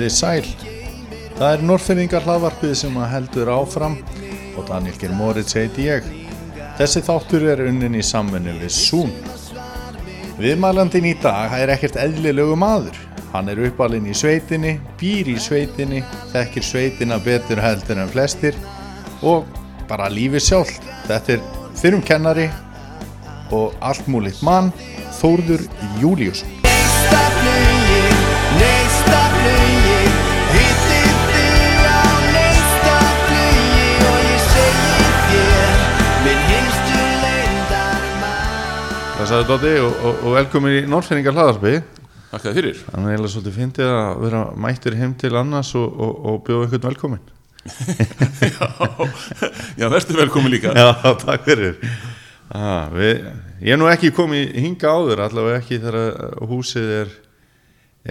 Komiði sæl. Það er Norrfyrringar hlaðvarpið sem að heldur áfram og Daniel Geir Moritz heiti ég. Þessi þáttur er unnin í samvenni við Zoom. Viðmælandin í dag er ekkert eðlilegu maður. Hann er uppalinn í sveitinni, býr í sveitinni, þekkir sveitina betur heldur en flestir og bara lífið sjálf. Þetta er fyrrum kennari og allt múlitt mann, Þórður Júliusson. Sagði Dótti og, og, og velkomin í Norrfyrringar hlaðvarpið. Þakka þér fyrir Þannig er eiginlega svolítið fyndið að vera mættur heim til annars og, og, og bjóða einhvern velkomin. Já, já verður velkomin líka Já, takk fyrir. Ah, við, ég er nú ekki komið hinga áður, allavega ekki þegar húsið er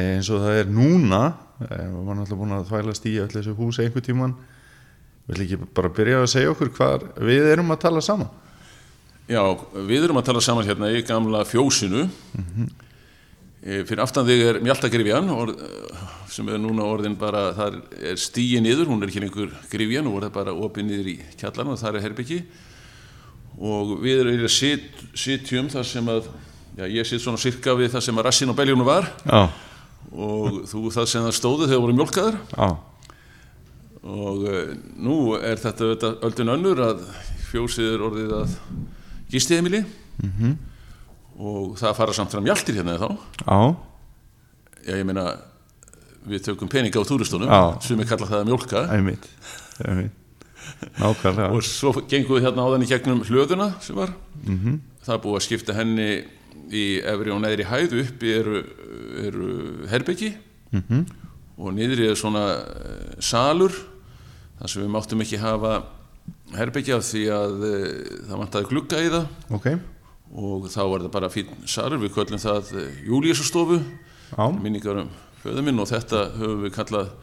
eins og það er núna. Eh, Við varum alltaf búin að þvælast í öll þessu húsi einhver tíman. Vil ekki bara byrja að segja okkur hvað við erum að tala saman? Já, við erum að tala saman hérna í gamla fjósinu. E, Fyrir aftan þig er Mjaltagrifjan orð, sem er núna orðin bara þar er stíi niður, hún er ekki lengur grifjan og er bara opið niður í kjallarna og þar er herbyggi og við erum að sit, sitjum þar sem að já, ég sitt svona sirka við það sem að rassin á beljónu var. Já, og þú það sem það stóðu þegar voru mjólkaður já, og uh, nú er þetta öldin önnur að fjósið er orðið að gistiðemili Mhm. og það fara samt fram mjaltir hérna þá já, já ég meina við tökum peninga á túristunum sem er kallað það að einmitt. Nákvæmlega. og svo gengum við hérna áðan í gegnum hlöðuna sem var Mhm. það er búið að skipta henni í efri og neðri hæðu uppi eru, eru herbyggi Mhm. og niðri er svona uh, salur þar sem við máttum ekki hafa herbyggi af því að uh, það vantaði glugga í það. Ok, og þá var það bara fín salur við köllum það uh, Júlíusastofu já, minningar um föðu minn og þetta höfum við kallað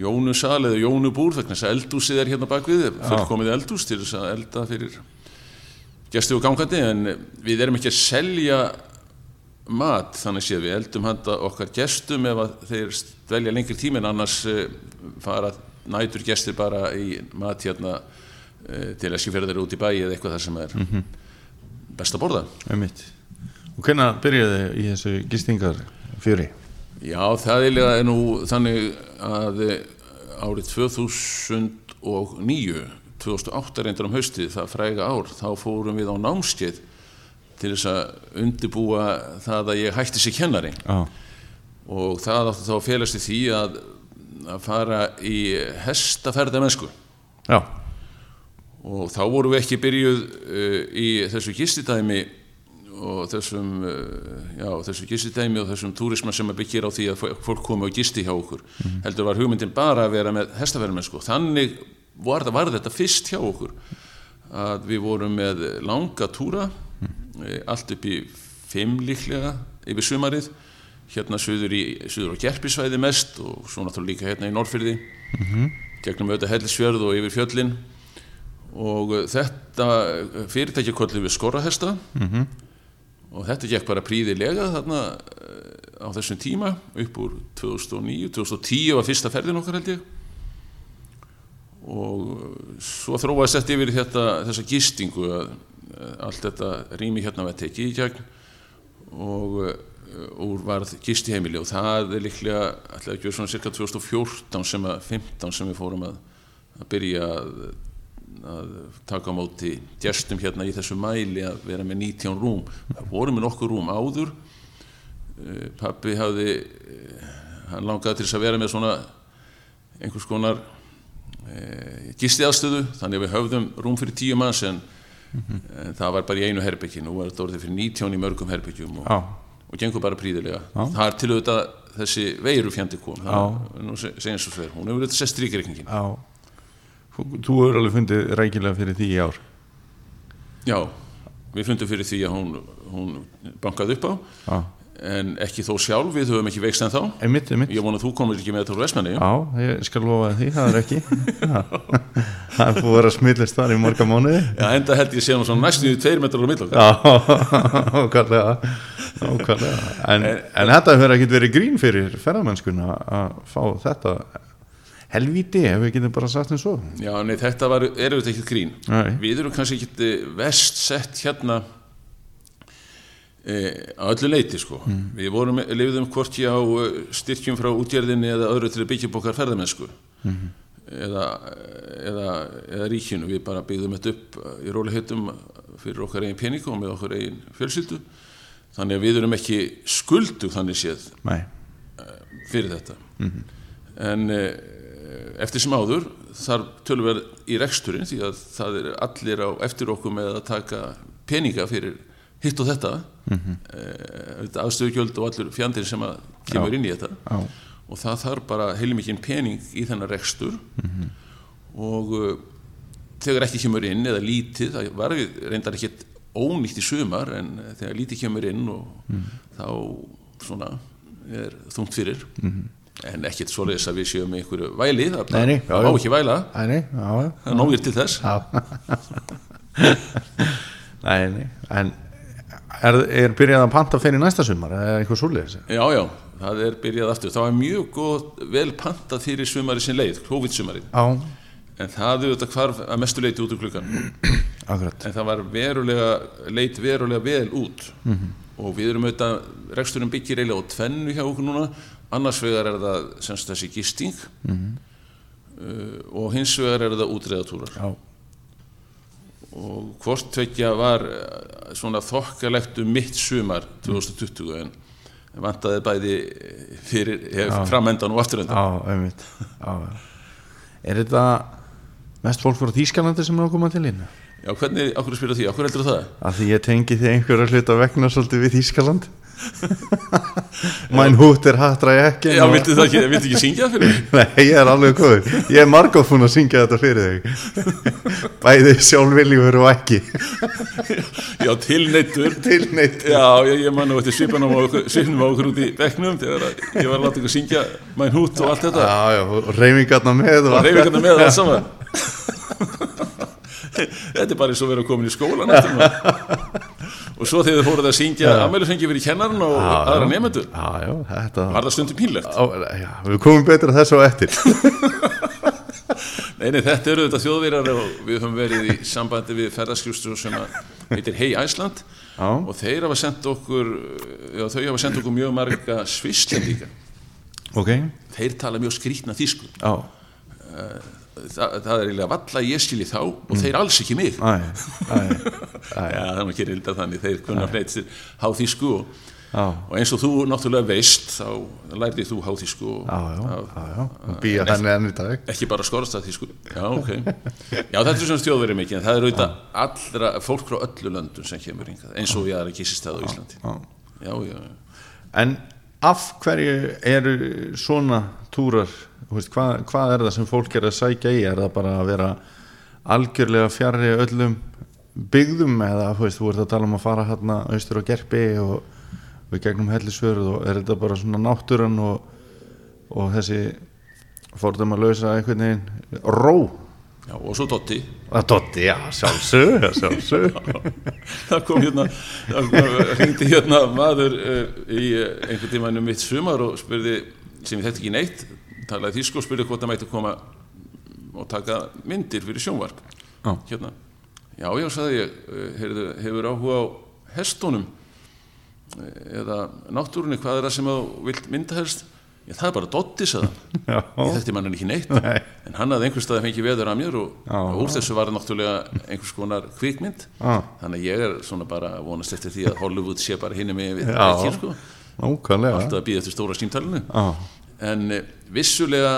Jónusal eða Jónubúr vegna þess að eldúsið er hérna bakvið fullkomið eldús til þess að elda fyrir gesti og gangandi en við erum ekki að selja mat þannig séð við eldum handa okkar gestum ef þeir dvelja lengri tíma en annars eh, fara nætur gestir bara í mat hérna eh, til að skifjara þeir út í bæi eða eitthvað þar sem er best að borða. Og hvernig byrjaði í þessu gistingar fjöri? Já, það er nú þannig að eh, árið 2009, 2008 reyndar um haustið, það fræga ár, þá fórum við á námskeið til þess að undibúa það að ég hætti sér kennari. Já, og það átti þá að félast í því að, að fara í hestaferðamennsku. Já, og þá vorum við ekki byrjuð uh, í þessu gistidæmi og þessum, uh, já, þessu gistidæmi og þessum túrisma sem að byggir á því að fó- fólk komi og gisti hjá okkur. Heldur var hugmyndin bara að vera með hestaferðmennsku þannig var, var þetta fyrst hjá okkur að við vorum með langa túra eh, allt upp í fimm líklega yfir sumarið. Hérna suður, í, suður á Gerpisvæði mest og svo náttúrulega líka hérna í Norrfyrði gegnum auðvitað hellisfjörð og yfir fjöllin og uh, þetta fyrirtæki kollið við skorrahesta. Og þetta gekk bara príðilega þarna uh, á þessum tíma upp úr 2009, 2010 var fyrsta ferðin okkar held ég. Og uh, svo þróaðist þetta yfir þetta, þessa gistingu að allt þetta rými hérna var tekið í gegn. Og úr varð gistiheimili. Og það er líklega ætlaði ekki verið svona cirka 2014 sem að 15 sem við fórum að, að byrja að, að taka á móti gestum hérna í þessu mæli að vera með 19 rúm. Það voru með nokkur rúm áður. Eh, pappi hafði eh, hann langaði til þess að vera með svona einhvers konar e, gistiaðstöðu þannig að við höfðum rúm fyrir tíu manns en, en það var bara í einu herbyggi nú var þetta orðið fyrir 19 í mörgum herbyggjum og, já, og gengur bara príðilega það er til auðvitað þessi veiru fjandi kom. Það, nú se- segjum svo fyrir, hún hefur auðvitað sett stríkreikningin já. Þú þú hefur alveg fundið rækilega fyrir því í ár. já, við fundum fyrir því að hún, hún bankaði upp á. Já, en ekki þó sjálf, við höfum ekki veikst en þá einmitt, einmitt. Ég vona að þú komir ekki með þetta úr Vestmanni Já, ég skal lofa því, það er ekki. Það er búið að vera smillist þar í marga mánuði. Já, enda held ég sé nú svona næstu í tveir metrar á mill okkar. Já, ákvæmlega Ákvæmlega En, en þetta hefur ekkert verið grín fyrir ferðamennskuna að fá þetta helvíti, ef við getum bara sagt eins og. Já, nei, þetta var, er auðvitað ekkert grín. Nei. Við erum kannski ekkert eh, verst sett hérna e, á öllu leiti sko. Við vorum, lifðum hvorki á eh, styrkjum frá útgerðinni eða öðru til að byggja okkar ferðamennsku. Eða, eða, eða ríkinu, við bara byggðum þetta upp í róliheitum fyrir okkar eigin pening og með okkar eigin fjölskyldu. Þannig að við erum ekki skuldug þannig séð Nei, fyrir þetta. En e, eftir sem áður þarf tölverð í reksturinn því að það er allir á eftir okkur með að taka peninga fyrir hitt og þetta. Mm -hmm. aðstöðugjöld og allur fjandinn sem að kemur inn í þetta. Já, og það þarf bara heilmikinn pening í þennan rekstur. Og uh, þegar ekki kemur inn eða lítið, það var við reyndar ekkert ónýtt í sumar en þegar lítið kemur inn og þá svona er þungt fyrir en ekkert svoleiðis að við séum einhverju væli, það Nei, nei, já, það má já. ekki væla það. Er nógir til þess. Nei, nei, en er, er byrjað að panta fyrir næsta sumar eða eitthvað svoleiðis? já, já, það er byrjað aftur. Það var mjög góð, vel pantað fyrir sumari sin leið, COVID-sumari Já, en það auðvitað hvarf að mestu leiti út úr klukkan akkurat. En það var verulega leit verulega vel út. Og við erum auðvitað reksturinn byggir eiginlega á tvennu hjá okkur núna annars vegar er það semst þessi gisting uh, og hins vegar er það útreðatúrar Já, og hvort tvekja var eh, svona þokkalegt um mitt sumar 2020 en vantaði bæði fyrir ja. framendan og afturöndan já, já. Er þetta mest fólk frá Þýskalandi sem er að koma til inn? Já, hvernig, okkur spyrir því, okkur heldur það? Af því ég tengi því einhverja hluta vegna svolítið við Þýskaland Mæn hút er hattra ég ekki Já, viltu það ekki, viltu ekki syngja það fyrir mig? Nei, ég er alveg góður. Ég er margóð fún að syngja þetta fyrir þig. Bæði sjálfviljur og ekki. Já, tilneittur. Tilneitt Já, ég, ég man nú eftir svipanum á okkur, út í bekknum þegar að ég var að láta ykkur syngja mæn hút og allt þetta. Já, já, og reyfingarna með og og allt reyfingarna með það saman. Þetta er bara eins og vera komin í skólan eftir maður og svo þegar þið fóruð að syngja afmælisfengi fyrir kennarinn og aðra nefnendur Já, já, þetta var það stundum pínlegt? Já, Við komum betur að þessu á eftir. Nei, nei, þetta eru þetta þjóðverjar og við höfum verið í sambandi við ferðarskjústur sem heitir Hey Iceland. Já, og þeir hafa sendt okkur já, þau hafa sendt okkur mjög marga svisslendinga. Ok. Þeir tala mjög skrýtna þýsku Já, Þa, það er eiginlega valla ég skilji þá og þeir alls ekki mig. Æ, æ, æ. Já, það er ekki reynda þannig, þeir kunna fleitt háþýsku og, og eins og þú náttúrulega veist þá lærði þú já Býja þannig enn í dag. ekki bara skorstæðþýsku já, ok, já þetta er svona stjóðverið mikið en það er auðvitað allra fólk frá öllu löndum sem kemur hingað, eins og ég er að kýsist það á Íslandi já, já, já. En af hverju eru svona túrar veist, hvað, hvað er það sem fólk er að sækja í? Er það bara að vera algjörlega fjarrri öllum byggðum eða veist, þú ert að tala um að fara hérna austur á Gerpi og við gegnum hellisvörð og er þetta bara svona náttúran og, og þessi fórðum að lausa einhvern veginn? Ró já og svo Dotti. Að Dotti, já, sjálfsög, já, sjálfsög það kom hérna það hringdi hérna maður uh, í uh, einhvern tímanum mitt sumar og spurði, sem ég þekkt ekki neitt talaði þýsku og spurði hvort það mætti koma og taka myndir fyrir sjónvarp. Já. hérna já, já, sagði ég, uh, heyrðu, hefur áhuga á hestunum eða náttúrunni hvað er það sem þú vilt mynda helst já, það er bara Dotti, sagði hann. Já, ég þekkti mann ekki neitt. Nei. en hann hafði einhvers staði fengið veður af mér og, Já. og úr þessu var náttúrulega einhvers konar kvikmynd. Já. þannig að ég er svona bara að vonast eftir því að Hollywood sé bara hinni með við ekki sko, alltaf að býða eftir stóra símtalinu. Já, en eh, vissulega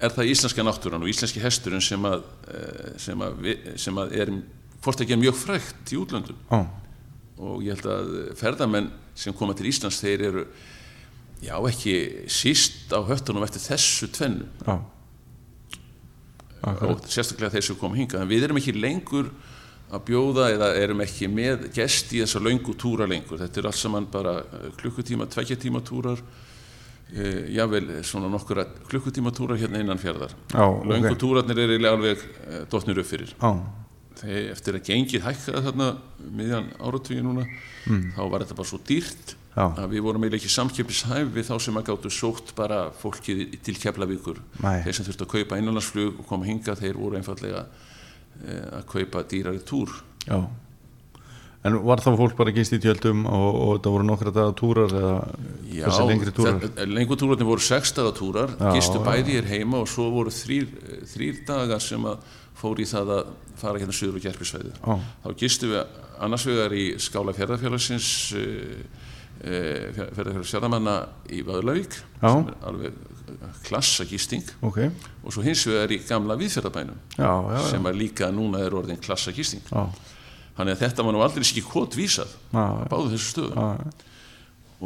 er það íslenska náttúran og íslenski hesturinn sem að, eh, sem að, vi- sem að er hvort ekki mjög frægt í útlöndum. Já, og ég held að ferðamenn sem koma til Íslands þeir eru já ekki síst á höttunum eftir þessu tvennu. Já. Og sérstaklega þeir sem kom hingað. En við erum ekki lengur að bjóða eða erum ekki með gest í þessa löngu túra lengur. Þetta er allt saman bara eh, klukkutíma, tveggja tíma túrar uh, jável svona nokkura klukkutíma túrar hérna innan fjörðar Já, löngu ok. túrarnir er eiginlega alveg uh, dotnir upp fyrir. Já, þegar eftir að gengið hækkaði þarna miðjan áratvíði núna þá var þetta bara svo dýrt. Að við vorum eiginlega ekki samkjöpishæf við þá sem að gáttu sótt bara fólkið til Keflavíkur þeir sem þurftu að kaupa innanlandsflug og koma hingað þeir voru einfallega e, að kaupa dýrari túr já En var þá fólk bara gist í tjöldum og, og þetta voru nokkra daga túrar eða Já, lengri túrar? það- lengur túrarnir voru sex daga túrar Já, gistu já. bæði hér heima og svo voru þrýr, þrýr dagar sem að fór í það að fara hérna söður og gerpisvæði Já. þá gistu við annars vegar í skála fjörðarfélagsins uh, fjörðarfélags fjörðamanna í Vöðlavík sem er alveg klassa gisting. Ok, og svo hins vegar í gamla viðfjörðabænum já, já, já, sem að líka núna er orðin klassa gisting. Já, þannig að þetta var nú aldrei ekki kvot vísað já, báðu þessu stöðum.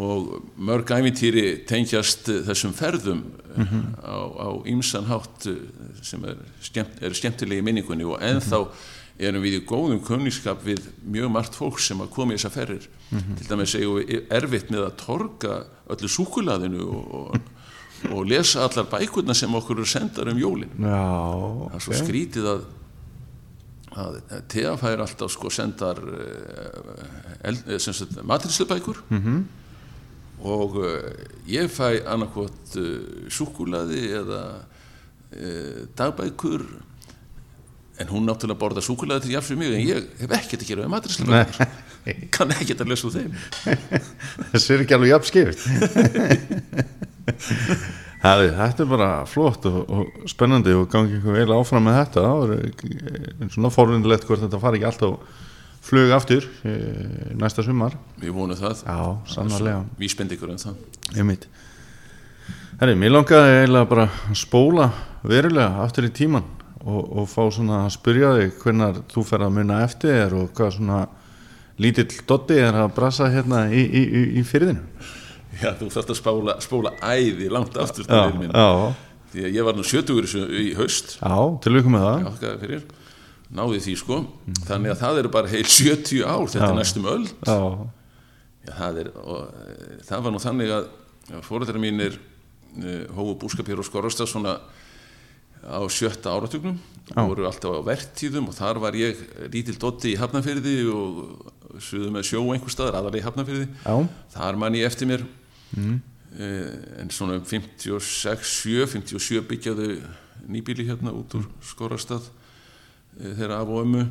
Og mörg æfintýri tengjast eh, þessum ferðum mm á, á ýmsan hátt eh, sem er, skemmt, er skemmtilegi minningunni og ennþá erum við í góðum kunningskap við mjög margt fólk sem að koma í þessar ferðir. Til dæmis við erfitt með að torga öllu súkulaðinu og, og, og lesa allar bækurna sem okkur eru sendar um jólin. Já það er svo skrítið að að TF fær alltaf sko sendar uh, matriðslubækur -hmm. og uh, ég fæ annarkvot uh, súkulaði eða dagbækur en hún náttúrulega borða súkulaði til jafn fyrir mig en ég hef ekkert að gera með matriðslubækur kann ekkert að lesa úr þeim. Þessi er ekki alveg jafn skipt Herri, Þetta er bara flott og, og spennandi og gangi vel áfram með þetta. Það er eh, svona forvindilegt hvort þetta fari ekki alltaf flug aftur e, næsta sumar. Við vonum það. Já, sannarlega. Vísbend ykkur um það. Einmitt. Herri, mér langaði eiginlega bara að spóla verulega aftur í tíman og, og fá svona að spyrja þig hvernar þú fer að munna eftir þér og hvað svona lítill dotti er að brasa hérna í, í, í, í fyrðinu Já, þú þarft að spóla, spóla æði langt aftur Já, minn. já, því að ég var nú 70 þessu í haust. Já, til lukku með það. Já, náði því sko. Þannig að það eru bara heil 70 ár. Þetta er næstum öll Já, Já, það, og, það var nú þannig að fórættara mínir e, hófu búskap hér á Skorrastað svona á sjötta áratugnum. Voru alltaf á vertíðum og þar var ég lítill dotti í Hafnafyrði og suðu með sjó einhver staðar aðalega í Hafnafyrði já, þar man ég eftir mér. Mm. en svona um 56, 7, 57 byggjaðu nýbíli hérna út úr Skorrastað e, þeirra af og ömmu.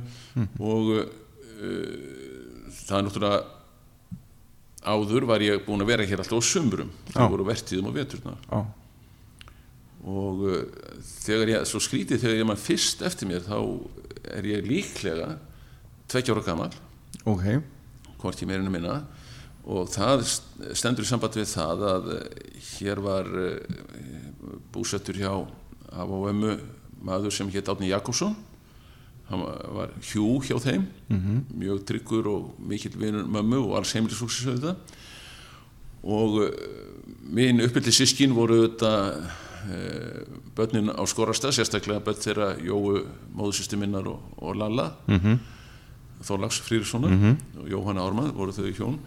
Og e, það er náttúrulega áður var ég búin að vera hér alltaf á Já. það voru vertíðum og veturna. Já, og uh, þegar ég, svo skrítið þegar ég man fyrst eftir mér þá er ég líklega tveggja ára gammal ok. Hvort ég meirinu minna. Og það st- stendur í samband við það að eh, hér var uh, búsettur hjá af og ömmu maður sem hétt Átni Jakobsson. Hann var- hjú hjá þeim. -hmm. mjög tryggur og mikill vinur mömmu og alls heimilisúksis auðvitað. Og uh, mín uppbyrli sískin voru uh, börnin á skorasta sérstaklega börn þeirra Jóu móðusistu minnar og, og Lalla -hmm. Þorlags Frýrissonar og Jóhanna Ármann voru þau hjón.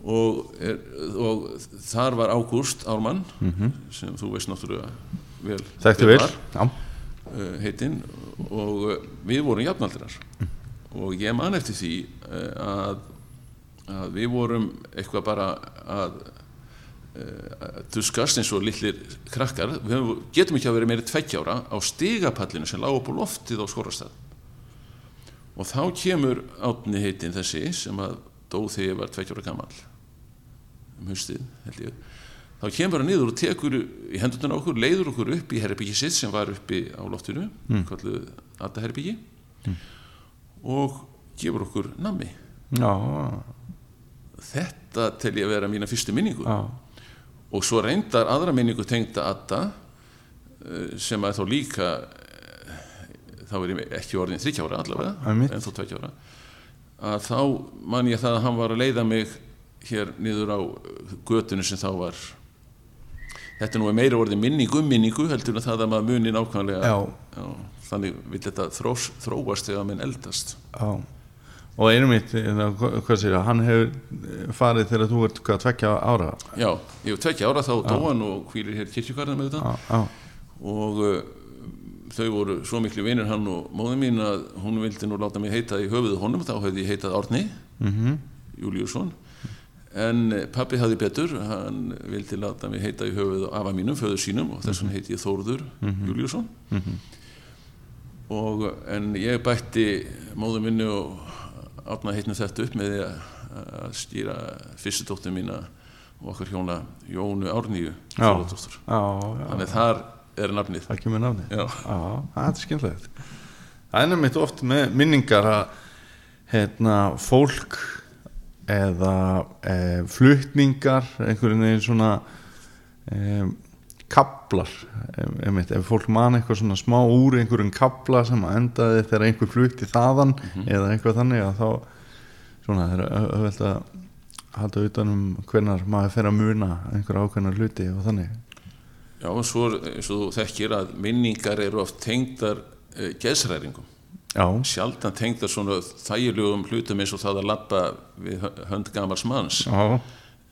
Og, er, og þar var Ágúst Ármann sem þú veist náttúrulega vel þekktu vel já, uh, heitinn. Og uh, við vorum jafnaldrar. Og ég man eftir því að, að við vorum eitthvað bara að uh, tuskast eins og lillir krakkar. Við getum ekki að vera meiri tveggjára á stigapallinu sem lág upp á loftið á skorastað og þá kemur átni heitinn þessi sem að dó þegar ég var tveggjára gammal um haustið held ég. Þá kemur hann niður og tekur í hendurna okkur, leiður okkur upp í herbyggi sitt sem var uppi á loftinu mm. kalluð Adda herbyggi og gefur okkur nammi. Já, þetta tel ég að vera mína fyrstu minningu já, og svo reyndar aðra minningu tengda Adda eh, sem að þá líka eh, þá er ég ekki orðin þryggjára allavega, en þó tveggjára að þá man ég það að hann var að leiða mig hér niður á götunni sem þá var þetta er nú meira orðin minning um minningu heldur en það að maður muni nákvæmlega Já. þannig vil þetta þróast þegar menn eldast já. Og einum mitt, hvað sér ég hann hefur eh, farið þegar þú ert hvað, tvekja ára? Já, ég var tvekja ára þá dóan og hvílir hér kirkjugarðan með þetta. Já, já, og uh, þau voru svo miklu vinir hann og móður mín að hún vildi nú láta mig heita í höfuðu honum þá hefði ég heitað Árni mhm, Júliusson. En eh, pabbi hafði betur hann vildi láta mig heita í höfuðu afa mínum, föður sínum og þess vegna heiti ég Þórður Júliusson. Og en ég bætti móður minni og átna heitnum þetta upp með því að, stýra fyrstu dóttur mína og okkar hjóna Jónu Árníu Já. Já, já þannig þar er nafnið. Það kemur náni Já. það er skemmtilegt. Það er nefnitt oft með minningar að hérna, fólk eða e, flutningar einhverjum veginn svona e, kablar einmitt, ef fólk man eitthvað svona smá úr einhverjum kabla sem að endaði þegar einhver flutti þaðan eða eitthvað þannig að þá svona er auðvitað að halda utanum hvenar maður fer að muna einhver ákveðnar hluti og þannig. Já, og svo eins og þú þekkir að minningar eru oft tengdar uh, geðsræringum já, sjaldan tengdar svona þægilegum hlutum eins og það að lappa við hö- hönd gamars manns. Já,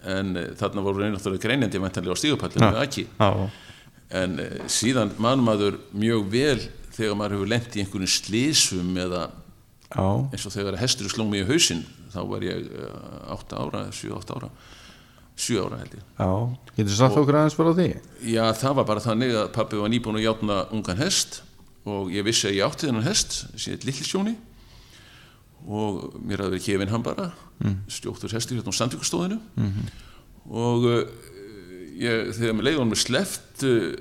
en uh, þarna voru reynáttúrulega greinjandi væntanlega á stígupallinu með ekki? En uh, síðan mann maður mjög vel þegar maður hefur lent í einhvern slísum eða Já, eins og þegar hestur sló mig í hausinn þá var ég 8 ára, 7-8 ára. 7 ára held ég. Já, getur sagt okkur aðeins fyrir því? Já, það var bara þannig að pappi var nýbúin að játna ungan hest og ég vissi að ég átti þennan hest síðan lillsjóni og mér hafði verið kefinn hann bara mm. stjóktur hestur hérna á sandvíkustóðinu -hmm. og uh, ég, þegar mér leiði hann með sleft uh,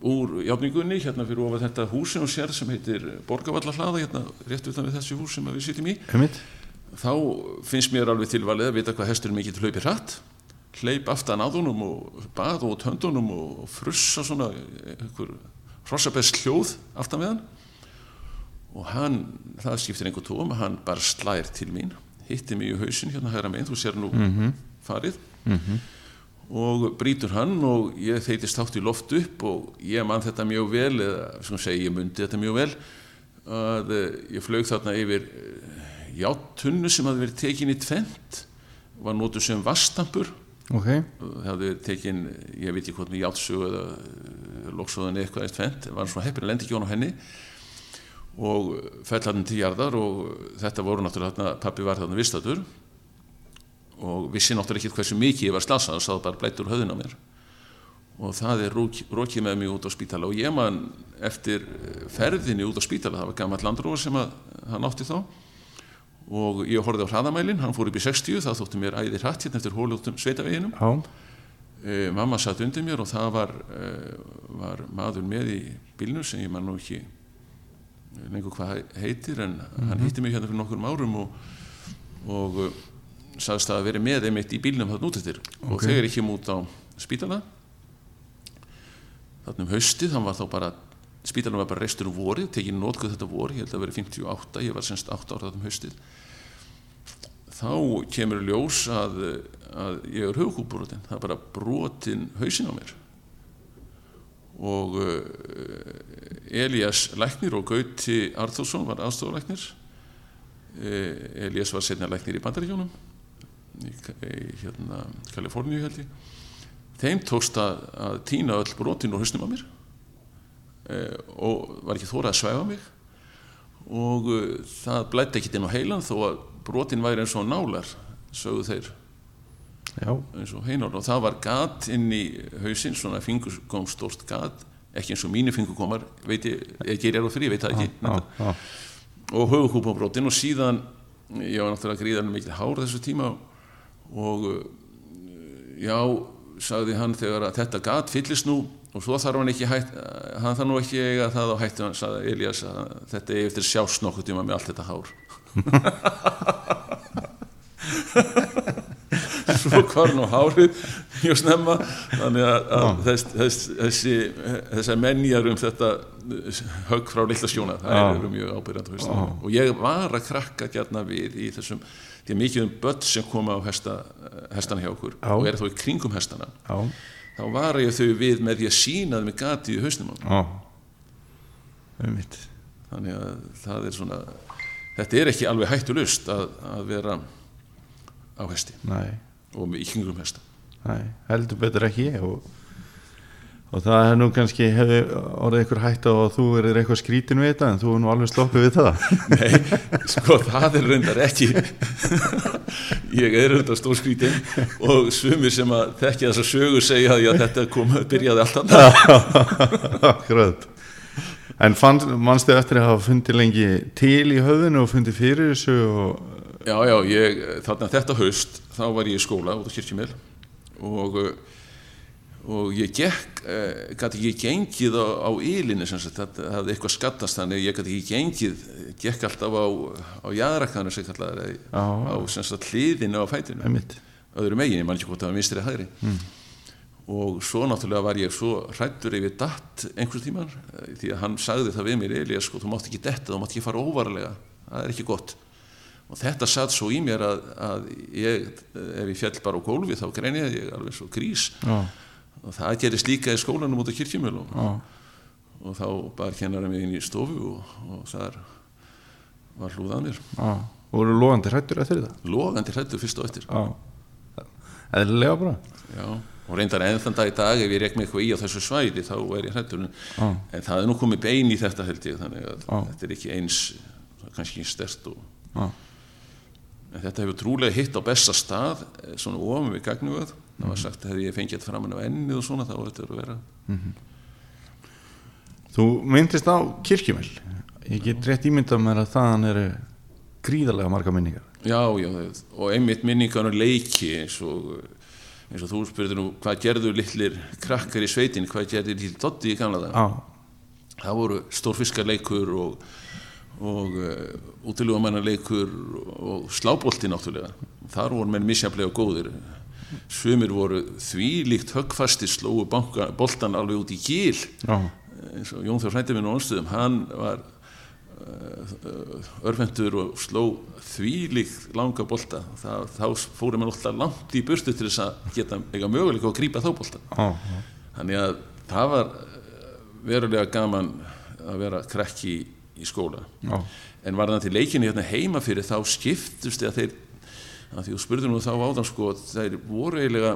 úr játningunni hérna fyrir ofað þetta hús sem hún sér sem heitir Borgavallarhlaða hérna rétt utan við þessi hús sem við sitjum í Einmitt? þá finnst mér alveg tilvalið að vita hvað hesturinn mikið til hlaupi hratt hleyp aftan að honum og bað út höndunum og frussa svona einhver hrossabest hljóð aftan við hann og hann, það skiptir einhver tóm hann bara slær til mín hitti mig í hausin hérna hægra meginn, þú sér nú farið. Og brýtur hann og ég þeitist hátt í loft upp og ég man þetta mjög vel eða sem segi ég mundi þetta mjög vel að eh, ég flög þarna yfir eh, játtunnu sem hafði verið tekin í tvent var notuð sem vastampur Ok, það hafði tekin, ég veit ekki hvort með játsug eða loksóðan eitthvað eitt tvent, var svona heppin að lendi ekki hún á henni og fell hann til jarðar og þetta voru náttúrulega þarna, pappi var þarna vistatur og vissi náttúrulega ekki hversu mikið ég var slasað og sáð bara blættur höðin á mér. Og það er rók- rokið með mig út á spítala. Og ég man eftir ferðinni út á spítala, það var gammal landróður sem að, hann átti þá. Og ég horfði á hraðamælin, hann fór upp í 60 það þótti mér æði hratt hérna eftir hólúttum sveitaveginum. E, mamma satt undir mér og það var, e, var maður með í bílnu sem ég man nú ekki lengur hvað heitir en hann hitti mig hérna fyrir nokkur árum og, og uh, sagðist að vera með einmitt í bílnum þarna út eftir. Og Ok. þegar ég kem út á spítala þarna um haustið hann var þá bara spítalinn var bara reistur um vorið, tekið nótkuð þetta vorið, ég held að vera 58, ég var semst 8 ára þarna um haustið. Þá kemur ljós að, að ég er höfukúbrotin, það er bara brotin hausin á mér og uh, Elías Læknir og Gauti Arþórsson var aðstofalæknir uh, Elías var setna læknir í Bandaríkjónum í, hérna, Kaliforníu held ég. Þeim tókst að, að týna öll brotin og hausnum á mér. Uh, og var ekki þórað að svæfa mig. Og uh, það blætti ekkit inn á heilan þó að brotin væri eins og nálar sögðu þeir já, eins og heinar og það var gat inn í hausinn, svona fingurgómstórt gat ekki eins og mínu fingurgómar veit ég, ég gerir fyrir, ég veit það ekki. Já, já, og höfukúpabrotin og síðan ég var náttúrulega gríðarlega mikil hár þessu tíma og uh, já, sagði hann þegar að þetta gat fyllist nú og svo þarf hann ekki hætt hann þarf nú ekki eiga það á hættu hann sagði Elias að þetta er eftir sjást nokkuð tíma með allt þetta hár hvar nú hárið mjög snemma. Þannig að, að þess, þess, þessi þessar menjar um þetta högg frá litla sjóna það Já. eru mjög ábyrjandi á og ég var að krakka gætna við í þessum því að mikið um börn sem koma á hesta, hestana hjá okkur Já. og er þá í kringum hestana þá var ég þau við með því að sína þeim með gati í hausnum um mitt, þannig að það er svona þetta er ekki alveg hættulust að, að vera á hesti. Nei, og í kringum hesta nei, heldur betur ekki og, og það er nú kannski hefði orðið einhver hætt á að þú erir eitthvað skrítin við þetta en þú er nú alveg sloppið við það. Nei, sko það er reyndar ekki. Ég er reyndar stórskrítin og sumir sem að þekki þessa sögu segja að já, þetta kom, byrjaði alltaf Akkurat. En mannstu eftir að hafa fundið lengi til í höfðinu og fundið fyrir þessu og Já, já, ég, þarna þetta haust þá var ég í skóla út á Kirkjumel og, uh, og ég gekk, uh, gæti ekki gengið á, á ylinni sem sagt, það það hafði eitthvað skattast þannig, ég gæti ekki gengið, gekk alltaf á, á jæðrakkanu sem kallar Já. á sem sagt, hliðinu á fætinu, einmitt. Öðru megin, ég man ekki hvort það var minnstri hægri. Og svo náttúrulega var ég svo hrættur yfir datt einhvers tíman eh, því að hann sagði það við mér Elías sko, þú mátt ekki detta, þú mátt ekki fara óvarlega það er ekki gott og þetta satt svo í mér að, að ég, ef ég fjall bara á gólfi þá greini ég alveg svo grís. Já, og það gerist líka í skólanum út á kirkjumjöl og, og þá bar kennara mig inn í stofu og, og þar var hlúðað mér. Já. Voru logandi hrættur eftir þetta? Logandi hrættur fyrst og eftir. Eðlilega bara. Já, og reyndar enn þann dag í dag ef ég rek mig eitthvað í á þessu svæði þá er ég hrættur en, það er nú komið bein í þetta held ég þannig að þetta er ekki eins kannski ekki stert og þetta hefur trúlega hitt á besta stað eh, svona ofum við gagnugað það var sagt að hefði ég fengið þetta framan á ennið og svona þá þetta að vera Þú myndist á kirkjumel Ég get rétt ímyndað mér að þaðan eru gríðarlega marga minningar. Já, já, og einmitt minningar og leiki eins og eins og þú spurður nú hvað gerðu litlir krakkar í sveitin, hvað gerðu litlir dotti í gamla dag Já, það voru stórfiskarleikur og, og uh, útilugamannarleikur og slábolti náttúrulega. Þar voru menn misjaflega góðir. Sumir voru þvílíkt höggfasti slóu banka, boltan alveg út í gíl. Eins og Jón Þjór frændi minn á onstuðum hann var örfendur og sló þvílíkt langa bolta. Það, þá fórum við alltaf langt í burtu til þess að geta eiga möguleika að grípa þá bolta já, já. Þannig að það var eh, verulega gaman að vera krakki í, skóla. já. En var það til leikinni hérna heima fyrir þá skiptust eða þeir, að því þú spurður nú þá áðan sko, þeir voru eiginlega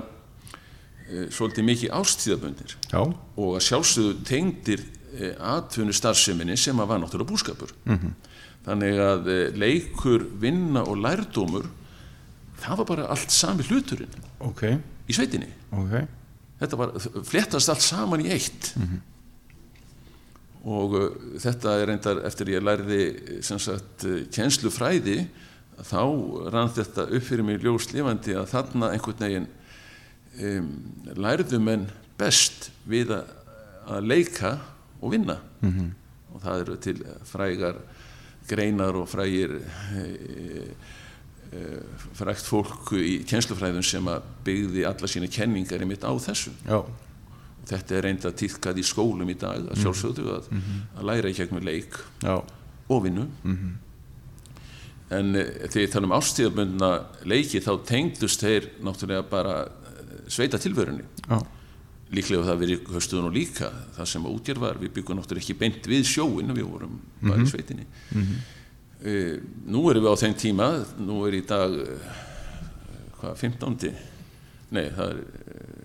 e, svolítið mikið ástíðabundir já. og að sjálfsögðu tengdir e, atvinnu starfseminni sem að var náttúrulega búskapur. -hmm. Þannig að e, leikur, vinna og lærdómur, það var bara allt sami hluturinn Ok, í sveitinni ok þetta var, fléttast allt saman í eitt og uh, þetta er reyndar eftir ég lærði sem sagt uh, kjenslufræði þá rann þetta upp fyrir mig ljós lifandi að þarna einhvern veginn um, lærðu menn best við að, að leika og vinna. -hmm. og það eru til frægar greinar og frægir e, e, frægt fólk í kjenslufræðum sem að byggði alla sína kenningar í mitt á þessu. Já, þetta er reynda týðkað í skólum í dag að sjálfsögðu að, að læra í gegnum leik já, og vinnu. En e, þegar ég tala um ástíðabundna leiki þá tengdust þeir náttúrulega bara eh, sveita tilverunni já, líklega það verið höstuðun og líka það sem útgjör var, við byggum náttúrulega ekki beint við sjóin, við vorum bara í sveitinni. E, nú erum við á þeim tíma nú er í dag eh, hvað, 15. nei, það er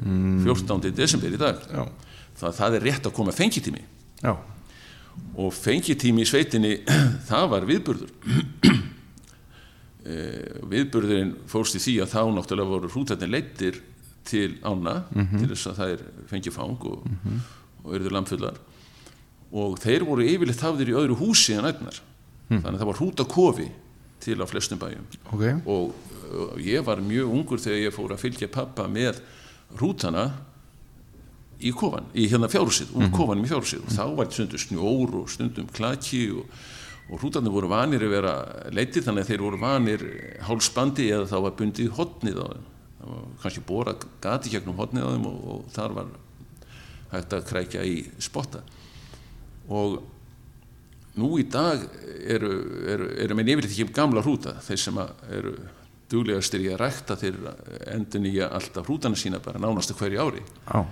mm. 14. desember í dag. Það, það er rétt að koma fengitími. Já, og fengitími í sveitinni það var viðburður. E, viðburðurinn fórst í því að þá náttúrulega voru hrútarnir leittir til ána til þess að þær fengi fang og, og eruður lamfullar og þeir voru yfirleitt hafðir í öðru húsi en ætnar þannig að það var hrútakofi til á flestum bæjum. Ok. Og uh, ég var mjög ungur þegar ég fór að fylgja pappa með rútana í kofan, í hérna fjárhúsið, úr kofanum í fjárhúsið. Og þá var stundum snjór og stundum klaki og, og rútarnir voru vanir að vera leittir þannig að þeir voru vanir hálsbandi eða þá var bundið hotnið á þeim. Kannski bóra gati gegnum hotnið á þeim og, og þar var hægt að krækja í spotta. Og nú í dag eru, eru, eru menn yfirleitt ekki um gamla hrúta þeir sem eru duglegastir í að rækta þeir endur nýja alltaf hrútana sína bara nánastu hverju ári. Já,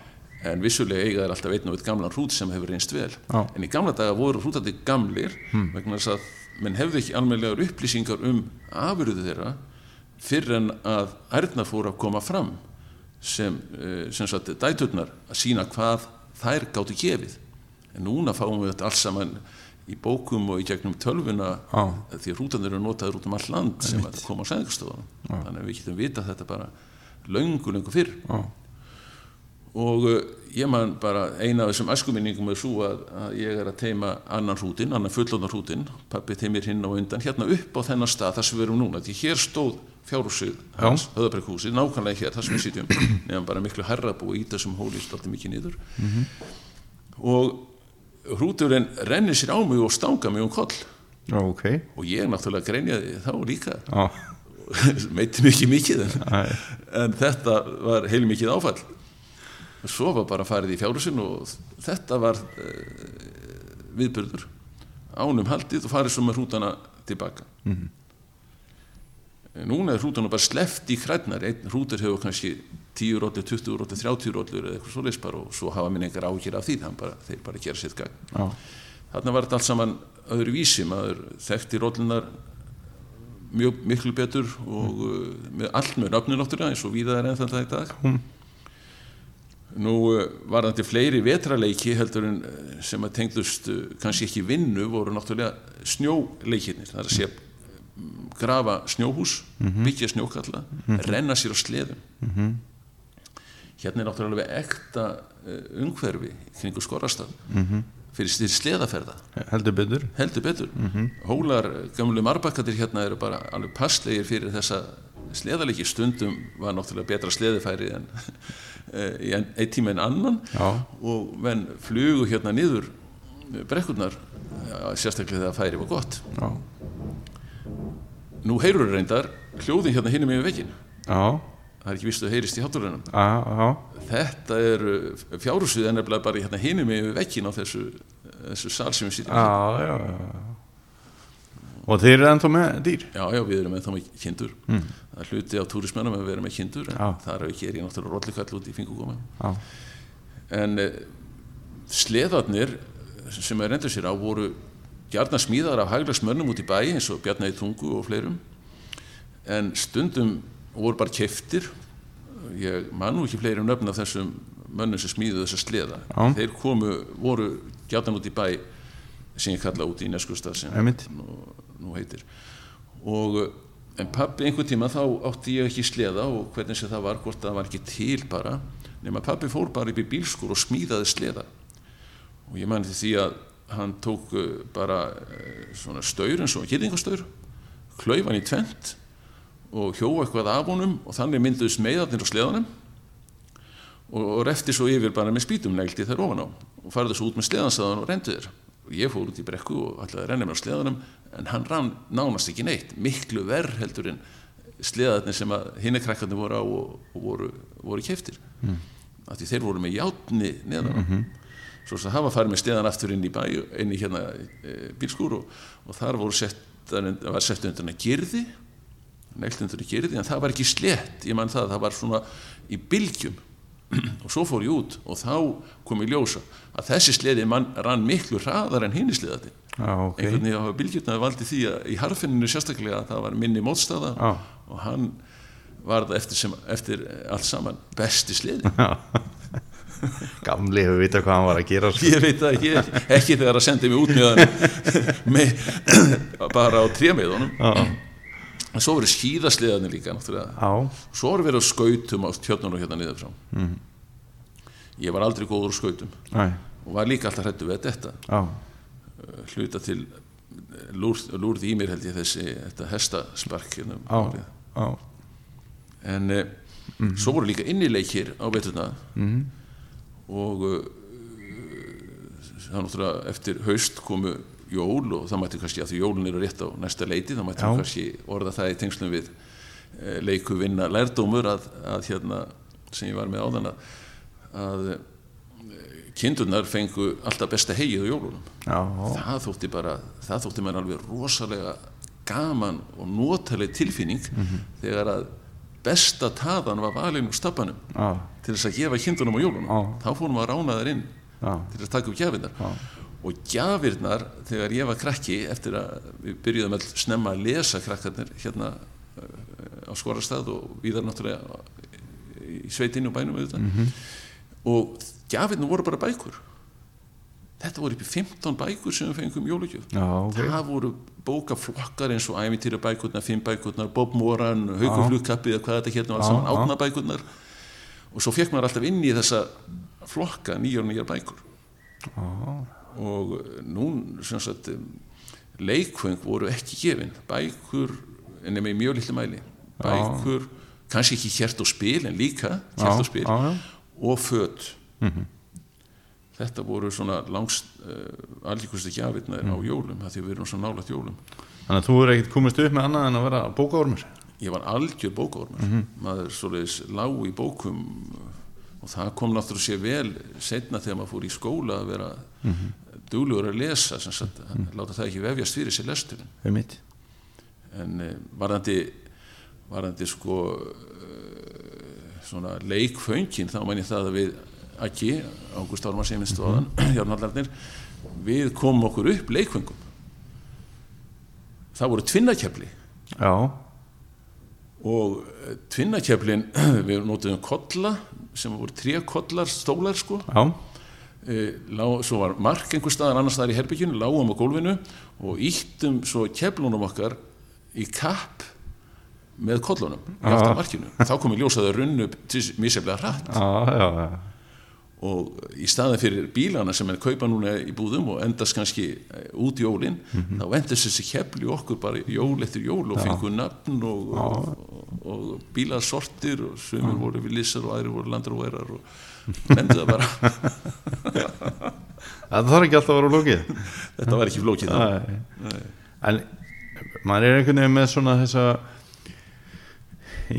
en vissulega eiga þeir alltaf einn og eitt gamlan hrút sem hefur reynst vel. Já. en í gamla daga voru hrútandi gamlir vegna þess að menn hefðu ekki almennlegar upplýsingar um afurðu þeirra fyrir en að ærnar fóru að koma fram sem, eh, sem sagt dæturnar að sína hvað þær gáttu gefið. En núna fáum við þetta alls saman í bókum og í gegnum tölvuna Já. því að hrútanir eru notaður út um all land sem að koma á sæðingarstofunum þannig að við getum vita þetta bara löngu, löngu fyrr. Já. og uh, ég man bara eina af þessum æskuminningum er svo að, að ég er að teima annan hrútin, annan fullóðan hrútin pappi teimir hinn á undan, hérna upp á þennan stað þar sem við erum núna, því hér stóð fjárhúsið hans, höðabrekkhúsið, nákvæmlega hér þar sem við sitjum, nefnum bara miklu herrabú í þessum hóli stolti mikið niður. Og hrúturinn rennir sér á mig og stanga mig um koll. Já, ok. og ég náttúrulega greinjaði þá líka. Já. meiti mikið mikið en, en þetta var heil mikið áfall. Svo var bara farið í fjárhúsin og þetta var uh, viðbyrður ánum haldið og farið svo með hrútana tilbaka. Núna er hrútana bara sleft í krætnar einn hrútur hefur kannski 10 róllur, 20 róllur, 30 róllur eða eitthvað svo bara og svo hafa minn engar ágjur af því þannig bara, þeir bara gera sitt gang Já. þarna var þetta allt saman öðru vísi maður þekkti róllunar mjög miklu betur og uh, með allt með nöfnu náttúrulega eins og víða er enn þetta í dag. Nú uh, var þetta fleiri vetraleiki heldur en uh, sem að tengdust kannski ekki vinnu voru náttúrulega snjóleikirnir. Það er að sé mm, grafa snjóhús byggja snjókalla renna sér á sleðum hérna er náttúrulega alveg ekta uh, umhverfi kringu skorrastað fyrir fyrir sleðaferða. Heldur betur. heldur betur. Hólar, gamlu marbakkatir hérna eru bara alveg passlegir fyrir þessa sleðalegi stundum var náttúrulega betra sleðifæri en eh, í ein, einn tíma en annan. Já. og menn flugu hérna niður brekkurnar ja, sérstaklega þegar færi var gott. Já. nú heyrur reyndar hljóðin hérna hinum yfir veginn Já. Það er ekki vist að heyrist í. Já. þetta er fjárhúsið er nefnilega bara hérna hinum yfir veginn á þessu, þessu sal sem við sitjum í. Já, já, já. Og þeir eru ennþá með dýr? Já, já, við erum ennþá með kindur það er hluti á túrismennum að erum með kindur en það er ekki er ég náttúrulega rollikall út í fingugóma en uh, sleðarnir sem er endur sér á voru gjarnar smíðar af hæglagsmönnum út í bæ eins og Bjarnæði Tungu og fleirum en stundum voru bara keftir ég man nú ekki fleiri um nöfn af þessum mönnum sem smíðu þessa sleða. Já. þeir komu, voru gjarnar út í bæ sem ég kalla út í Neskustad sem nú, nú heitir. Og en pabbi einhvern tíma þá átti ég ekki sleða og hvernig sem það var hvort það var ekki til bara nema pabbi fór bara upp í bílskur og smíðaði sleða. Og ég mani því að hann tók uh, bara uh, svona staur eins og gyrðingastaur klauf hann í tvent og hjó eitthvað af honum og þannig mynduðist meðarnir á sleðanum og, refti svo yfir bara með spýtum negldi þær ofan á og farði svo út með sleðansaðan og rendi þér. Og ég fór út í brekku og ætlaði að renna mér á sleðanum en hann rann nánast ekki neitt miklu verð heldur en sleðarnir sem að hinni krakkarnir voru á og, og voru, voru keftir mm. því þeir voru með játni neðan mm svo að hafa farið með sleðan aftur inn í bæ inn í hérna e, bílskúr og, og þar voru sett, var sett undir hana girði neilt undir hana girði en það var ekki slett, ég man það það var svona í bylgjum og svo fór ég út og þá kom ég ljósa að þessi sleði mann rann miklu hraðar en hinni sleðati Já, ok. einhvern veginn hafa bylgjurnar valdi því að í harfinninu sérstaklega að það var minni mótstaða Já. og hann var það eftir, sem, eftir allt saman besti sleði Gamli hefur vitað hvað hann var að gera sko. ég veit það ekki, ekki þegar að sendi mig út með hann bara á trémiðunum Já. En svo verið skíðasliðarnir líka svo var verið á skautum á tjörnunum hérna niður frá. Mhm. ég var aldrei góður á skautum. Næ, og var líka alltaf hrættu við þetta. Já, hluta til lúrð, lúrð í mér held ég þessi þetta hestaspark hérna um en eh, svo voru líka innileikir á veturna. Mhm. og uh, það náttúrulega eftir haust komu jól og það mætti kannski að því jólun eru rétt á næsta leiti það mætti Já. kannski orða það í tengslum við uh, leiku vinna lærdómur að, að hérna sem ég var með áðan að, að uh, kindurnar fengu alltaf besta hegið á jólunum já, það þótti bara, það þótti mér alveg rosalega gaman og notaleg tilfinning Mhm. þegar að besta taðan var valin úr stappanum já, til þess að gefa kindunum á jólunum Já. þá fórum við að rána þær inn já, til þess að taka upp gjafinnar Já. Og gjafirnar þegar ég var krakki eftir að við byrjuðum all snemma að lesa krakkarnir hérna uh, á Skorastað og víðar náttúrulega í sveitinu og bænum auðvitað. Og gjafirnar voru bara bækur. Þetta voru í 15 bækur sem við fengum jólugjöf Já, ok. það voru bókaflokkar eins og æmintýra bækurnar, fimm bækurnar, Bob Moran Haukur flugkappi eða hvað þetta hérna var saman, átna bækurnar og svo fekk maður alltaf inn í þessa flokka nýjar og nýjar bækur. Og eh, nú sem sagt leikfeng voru ekki gefin. Bækur, nema í mjög litlu mæli. Bækur, kannski ekki hjert og spil en líka hjert og spil. já, já. og föt. Þetta voru svona langst uh, allíkustu gjafirnar á jólum það því við erum svo nálægt jólum. Þannig að þú er ekkert komist upp með annað en að vera bókaormur? Ég var algjör bókaormur. Maður svoleiðis lág í bókum og það kom náttúrulega sér vel setna þegar maður fór í skóla að vera mm duglegur að lesa sagt, láta það ekki vefjast fyrir sér lesturinn. Mitt en uh, varðandi varðandi sko uh, svona leikföngin þá mæn ég það að við ekki, Ágúst Ármann sem minnst áðan, Járnhallarnir við komum okkur upp leikföngum. Það voru tvinnakefli Já, og eh, tvinnakeflin við notuðum kolla sem voru tré kollar, stólar sko. Já, lá, svo var mark einhver staðar annars staðar í herbygginu, lágum á gólfinu og íttum svo keflunum okkar í kapp með kollunum í aftan á markinu. Þá kom í ljós að það runnu míseflega hratt. Já, já, já. og í staðin fyrir bílana sem er kaupa núna í búðum og endast kannski eh, út jólin þá endast þessi kefli okkur bara jól eftir jól og fengur nafn og, og, og bílasortir og sumir voru við lýsar og aðri voru landar og erar og nefndi það bara. Það þarf ekki alltaf að vera lókið þetta var ekki flókið. En maður er einhvern veginn með svona þessa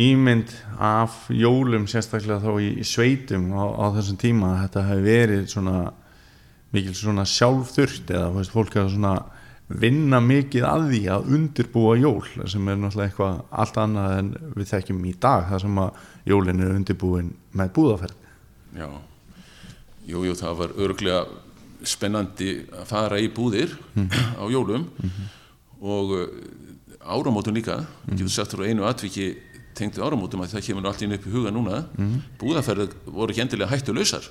ímynd af jólum sérstaklega þá í, í sveitum á, á þessum tíma að þetta hefur verið svona mikil svona sjálfþurft eða veist, fólk er svona vinna mikið að því að undirbúa jól sem er náttúrulega eitthvað allt annað en við þekkjum í dag þar sem að jólin er undirbúin með búðaferð Já, jú, jú, það var örglega spennandi að fara í búðir á jólum og uh, áramótum líka, mm getur sagt frá einu atviki tengdu áramótum að það kemur inn upp í huga núna. Búðaferðir voru ekki endilega hættu lausar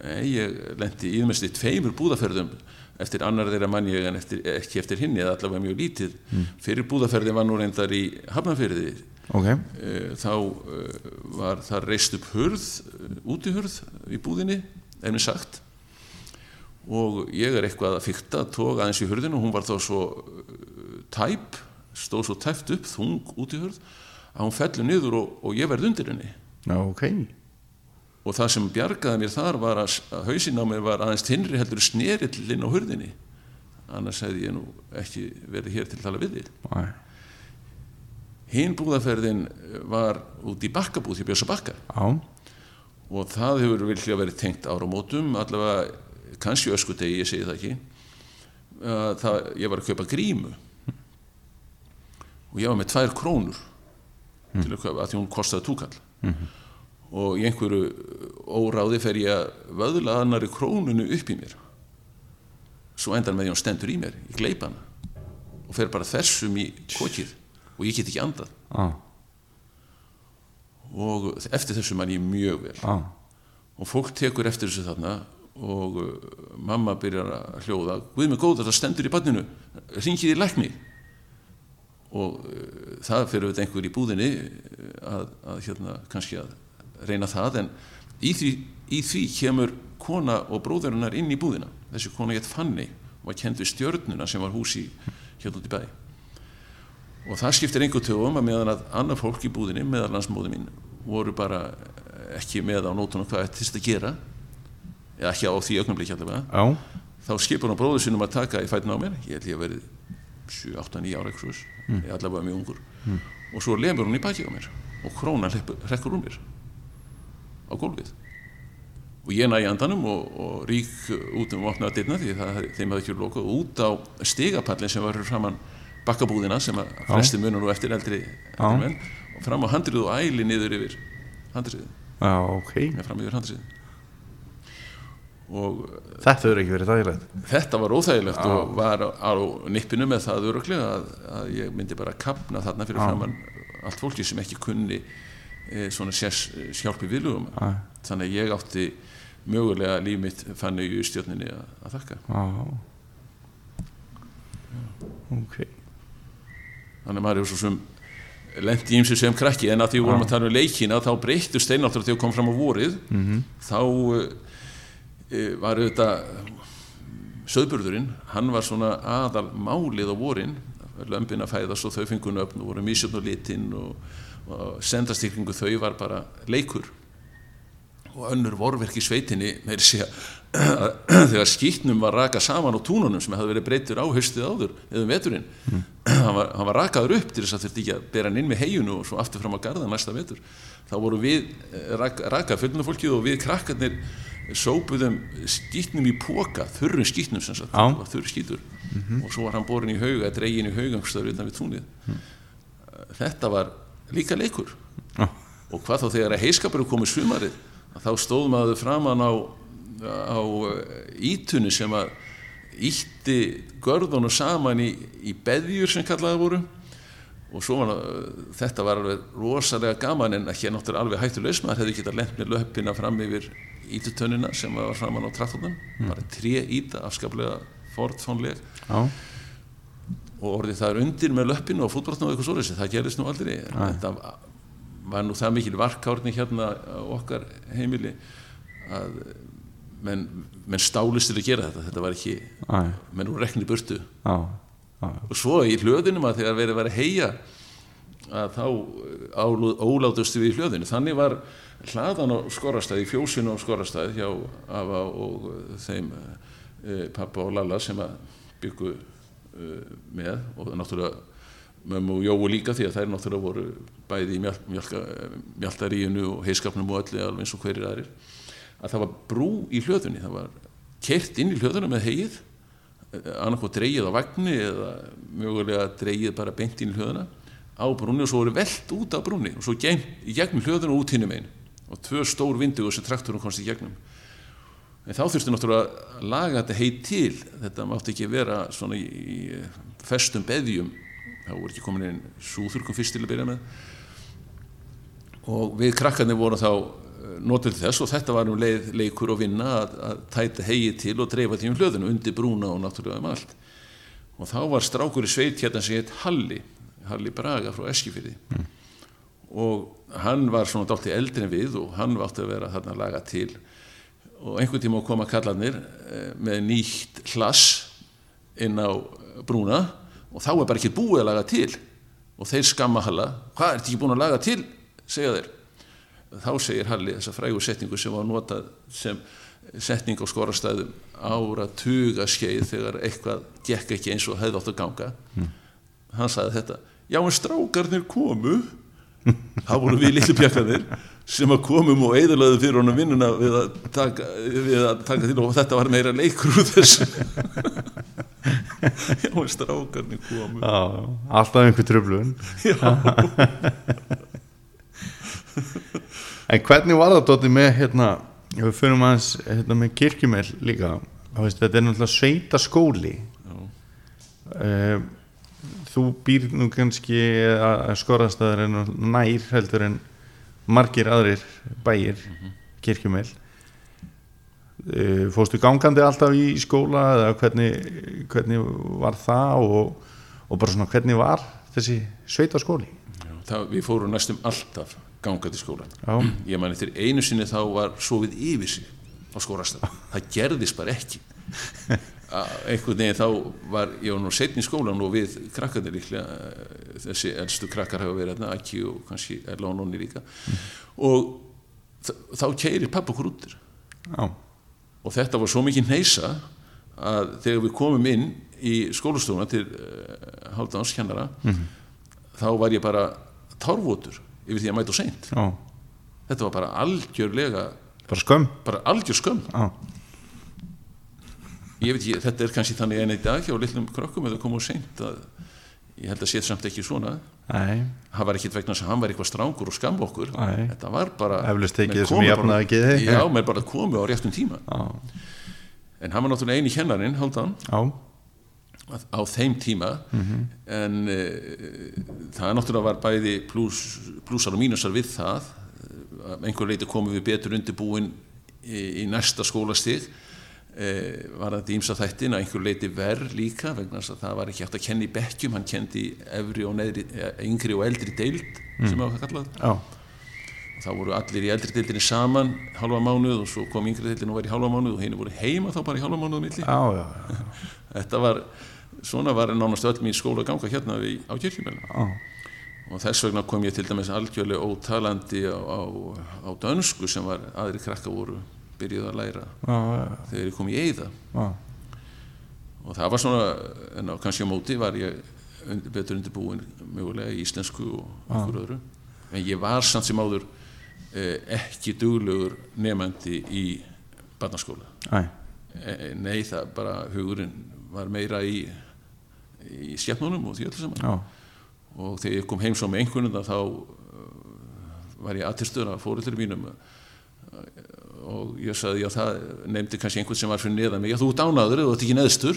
Nei, ég lendi í mest í tveimur búðaferðum eftir annar þeirra mann ég en eftir, ekki eftir hinni eða allavega mjög lítið. Fyrir búðaferðin var nú reyndar í Hafnarferði ok. Eh, þá eh, var það reist upp hurð, eh, útihurð í búðinni, er mér sagt. Og ég er eitthvað að fykta, tók aðeins í hurðinu og hún var þá svo tæp stóð svo tæft upp, þung útihurð að hún fellur niður og, og ég verð undir henni. Já, ok og það sem bjargaði mér þar var að, að hausinn á mér var aðeins tinnri heldur snerillinn á hurðinni. Annars hefði ég nú ekki verið hér til að tala við Nei. hinn búðaferðin var út í bakkabúð hjá Björsa bakka. Já, og það hefur vilja verið tengt áramótum allavega kannski öskudegi, ég segi það ekki að það, ég var að kaupa grímu. Og ég var með tvær krónur til að kaupa, að því hún kostaði túkall og í einhverju óráði fer ég að vöðla annari krónunu upp í mér. Svo endar með því hún stendur í mér ég gleip hana og fer bara þessum í kokið og ég get ekki andað. Já, og eftir þessu man ég mjög vel. Já og fólk tekur eftir þessu þarna og uh, mamma byrjar að hljóða Guð mig góð þetta stendur í barninu ringið í lækni. Og uh, það fyrir einhver í búðinni uh, að, að hérna kannski að reyna það en í því, í því kemur kona og bróðurinnar inn í búðina. Þessi kona gett Fanny og var kend við stjörnuna sem var hús í hérna út í bæ. Og það skiptir einhver tögum að meðan að annar fólk í búðinni meðal landsmóði mín voru bara ekki með á nótunum hvað ættist að gera eða ekki á því augnablik allavega Já, þá skipur hann bróður sinum að taka í fætna á mér. Ég held ég að verið 7, 8, 9 ára mm. allavega mjög ungur. Og svo lemur hún í baki á mér og krónan hrekkur úr mér á gólfið. Og ég næ í andanum og, og rík út um opnaða dyrna því það, þeim hafði ekki lokað og út á stigapallin sem var framann bakkabúðina sem að flesti munur nú eftir eldri, menn og fram á handrið og æli niður yfir handriðið. Já, ok. Með fram yfir handriðið. Og Þetta hefur ekki verið dagilegt þetta var óþægilegt og var á, nippinu með það öruglega að, að ég myndi bara kapna þarna fyrir framann allt fólki sem ekki kunni svona sérs sjálpi viðlugum Já. þannig að ég átti mögulega líf mitt fann ég í stjórninni að, þakka. Já. Ok. Þannig að maður er svo sem lendi ímsu sem krakki en að því vorum að tala um leikina þá breyttu steináttur þegar kom fram á vorið. -hmm. þá uh, var auðvitað söðburðurinn, hann var svona aðal málið á vorin. Lömpin að fæðast og þau fengu nöfn og voru mísjöfn og litinn og, og sendastiklingu þau var bara leikur. Og önnur vorverk í sveitinni með sé að þegar skýtnum var rakað saman á túnunum sem hefði verið breytur á haustið áður eða um veturinn. Hann, var, hann var rakaður upp til þess að þurfti ekki að bera hann inn með heginu og svo aftur fram að garda næsta vetur. Þá voru við eh, rak, rakað fullunafólkið og við krakkarnir sópuðum skýtnum í póka þurrum skýtnum sem sagt, var þurr skýtur og svo var hann borin í hauga dregin í haugangstöður utan við túnið. Þetta var líka leikur. Já. og hvað þá þegar að heiskapur komið sumarið að þá stóð maður framan á, á ítunni sem að ítti görðunum saman í, í beðjur sem kallaði voru. Og svo var þetta var alveg rosalega gaman en ekki náttúrulega alveg hættu laus maður hefði getað lent með löppina fram yfir ítutönnina sem var framan á traktornum bara tré íta afskaplega fortfónleg Já og orðið það er undir með löppinu og fútbrotna og eitthvað svoleiðis, það gerist nú aldrei. Þetta var nú það mikil varkárni hérna okkar heimili að menn, menn stálist til að gera þetta. Þetta var ekki, Æ, menn voru rekni burtu. Já, og svo í hlöðinum að þegar verið var að heia að þá ólátustu við í hlöðinu þannig var hlaðan á skorrastæði fjósinu á skorrastæði hjá Ava og þeim e, pappa og Lalla sem að byggu með og náttúrulega mömmu og Jóu líka því að þær náttúrulega voru bæði í mjölk, mjölka, mjöltaríinu og heiskapnum og öllu alveg eins og hverjir aðrir að það var brú í hlöðunni. Það var kert inn í hlöðuna með heið annarkoð dreigið á vagni eða mögulega dreigið bara beint inn í hlöðuna á brúnni og svo voru velt út af brúnni og svo gem, í gegnum hlöðuna og út hinnum einn og tvö stór vindugur sem traktorum komst í gegnum en þá þurfti náttúrulega að laga þetta heit til. Þetta mátti ekki vera svona í, festum beðjum. Þá voru ekki komin inn súþurkum fyrst til að byrja með. Og við krakkarnir vorum þá notur þess og þetta var um leið leikur og vinna að, að tæta hegi til og dreifa því um hlöðinu undir brúna og náttúrulega um allt. Og þá var strákur í sveit hérna sem heit Halli Halli Braga frá Eskifyrði mm. og hann var svona dálítið eldri en við og hann átti að vera þarna laga til og einhvern tíma koma kallarnir eh, með nýtt hlass inn á brúna og þá er bara ekki búið að laga til. Og þeir skamma Halla hvað er þetta ekki búin að laga til, segja þeir. Þá segir Halli þessa frægu setningu sem var notað sem setning á skorastæðum ára tuga skeið þegar eitthvað gekk ekki eins og hefði átt að ganga. Hann sagði þetta já en strákarnir komu þá voru við litlu pjakkanir sem að komum og eðurlaðu fyrir honum vinnuna við að taka, við að taka til og þetta var meira leikur úr þessu. Já strákarnir komu. Já, alltaf einhver tröflun En hvernig var það Dótti með hérna, við fyrir aðeins hérna, með kirkjumel líka? Veist, þetta er náttúrulega sveita skóli uh, þú býr nú kannski að skorastæður en nær heldur en margir aðrir bæir kirkjumel uh, fórstu gangandi alltaf í skóla eða hvernig, hvernig var það og, og bara svona hvernig var þessi sveita skóli það, við fórum næstum alltaf gangað í skólan Já. ég man eftir einu sinni þá var sofið yfir sig á skórastað það gerðist bara ekki einhvern veginn þá var ég var nú setn í skólan og við krakkarnir líklega eh, þessi elstu krakkar hafa verið þarna Aki og kannski og Nonni líka. Og þ- þá keirir pappa okkur útir Já, og þetta var svo mikið neysa að þegar við komum inn í skólastofuna til uh, Haldáns kennara þá var ég bara tárvotur yfir því að mæta og seint. Já, þetta var bara algjörlega bara skömm. bara algjör skömm. Já, ég veit ekki, þetta er kannski þannig enn í dag hjá litlum krökkum eða koma og seint að ég held að sé samt ekki svona. Nei, hann var ekkit vegna að hann var eitthvað strángur og skamb okkur Nei. þetta var bara sem komu jafnaði bara- geði. já, menn bara komu á réttum tíma. Já, en hann var náttúrulega eini kennarinn Háldan Já, á þeim tíma. En uh, það náttúrulega var bæði plus, plusar og mínusar við það. Að einhver leiti komum við betur undirbúin í, í næsta skólastig. uh, var þetta ímsa þættin að einhver leiti verð líka vegna þess að það var ekki hægt að kenna í bekkjum hann kendi efri og neðri eh, yngri og eldri deild sem það var kallað já, þá voru allir í eldri deildinni saman halva mánuð og svo kom yngri deildin og var í halva mánuð og henni voru heima þá bara í halva mánuð milli. Já, já, já, þetta var, svona var nánast öll mín skóla að ganga hérna við, á kirkjumælum já. og þess vegna kom ég til dæmis algjörlega ótalandi á, á, á dönsku sem var aðri krakka voru byrjuð að læra já, já, þegar ég kom í já. og það var svona, en á kannski á móti var ég undir, betur undirbúin mögulega í íslensku og okkur öðru. En ég var samt sem áður eh, ekki duglegur nefandi í barnaskóla. E, nei það bara hugurinn var meira í í skepnunum og því öllu saman. Já, og þegar ég kom heim svo með einhvern þá uh, var ég aðtilstöður af fóröldur mínum og ég sagði að það nefndi kannski einhvern sem var fyrir neðan mig, já þú ert ánaður eða þú ert ekki neðstur.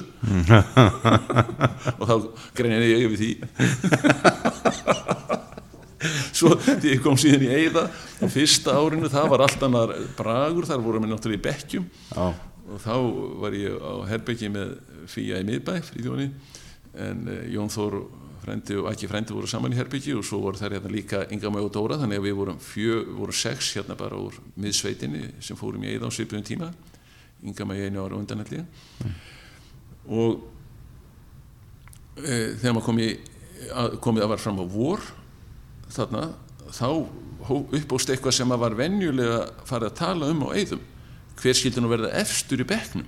Og þá greinir ég yfir því. Svo ég kom síðan í Eyða á fyrsta árinu, það var allt annar bragur, þar vorum við náttúrulega í bekkjum. Já, og þá var ég á herbyggi með Fía í miðbæ, fríðjóni en uh, Jón Þór frendi og ekki frendi voru saman í herbyggi og svo voru þær hérna líka Inga Mæg og Dóra þannig að við vorum, fjö, vorum sex hérna bara úr miðsveitinni sem fórum í eða á svipuðum tíma. Inga Mæg einu ára undan held ég. Og e, þegar maður kom í, að, komið að var fram á vor þarna þá uppbóst eitthvað sem að var venjulega farið að tala um á eðum hver skildi nú verða efstur í bekknum?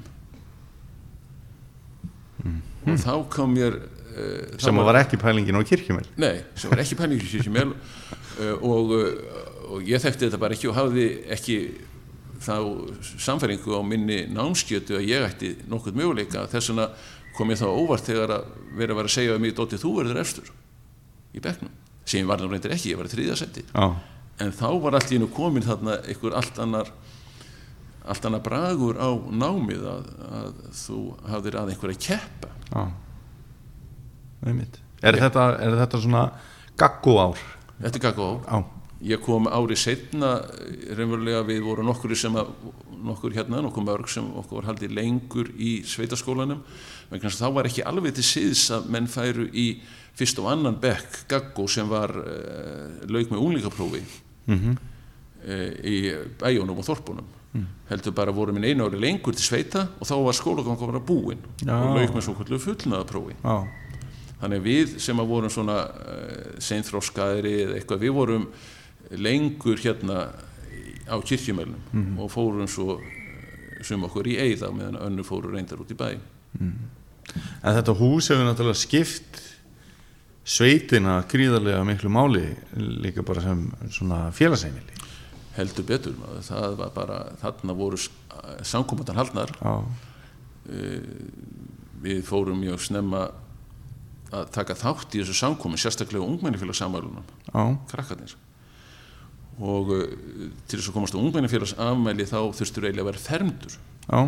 Og þá kom mér uh, sem að var ekki pælingin á kirkjumel Nei, sem var ekki pælingur í Kirkjumel uh, og, uh, og ég þekkti þetta bara ekki og hafði ekki þá samfæringu á minni námskjötu að ég ætti nokkuð möguleika. Þess vegna kom ég þá óvart þegar að vera að vera að segja að mig Dótti, þú verður efstur í bekknum. Sem ég var nú reyndir ekki, ég var í Já, en þá var allt í hennu komin þarna einhver allt annar allt annar bragur á námið að, að þú hafðir að einhverja keppa. Já. Einmitt. Er þetta, er þetta svona gaggó ár? þetta er gaggo á. Já, ég kom ári setna reynverulega við vorum nokkur sem að nokkur hérna, nokkur mörg sem okkur var haldið lengur í sveitaskólanum vegna þess að þá var ekki alveg til síðs að menn færu í fyrst og annan bekk gaggó sem var uh, lauk með unglingaprófi mm uh, í bæjónum og þorpunum. Heldur bara voru minn einu ári lengur til sveita og þá var skólagang að búinn Já. og lauk með svo kvöldu fullnaðaprófi já, þannig við sem að vorum svona uh, seinþróskaðri eða eitthvað, við vorum lengur hérna á kirkjumælnum og fórum svo uh, sum okkur í eigða meðan önnur fóru reyndar út í bæ. En þetta hús hefur náttúrulega skipt sveitina gríðarlega miklu máli líka bara sem svona félagsheimili. Heldur betur maður, það var bara þarna voru samkomandan haldnar. Já, við fórum mjög snemma að taka þátt í þessu samkomi sérstaklega ungmennifélagssamælunum já, krakkarnir. Og uh, til þess að komast á ungmennifélagsafmæli þá þurftur eiginlega að vera fermdur. Já,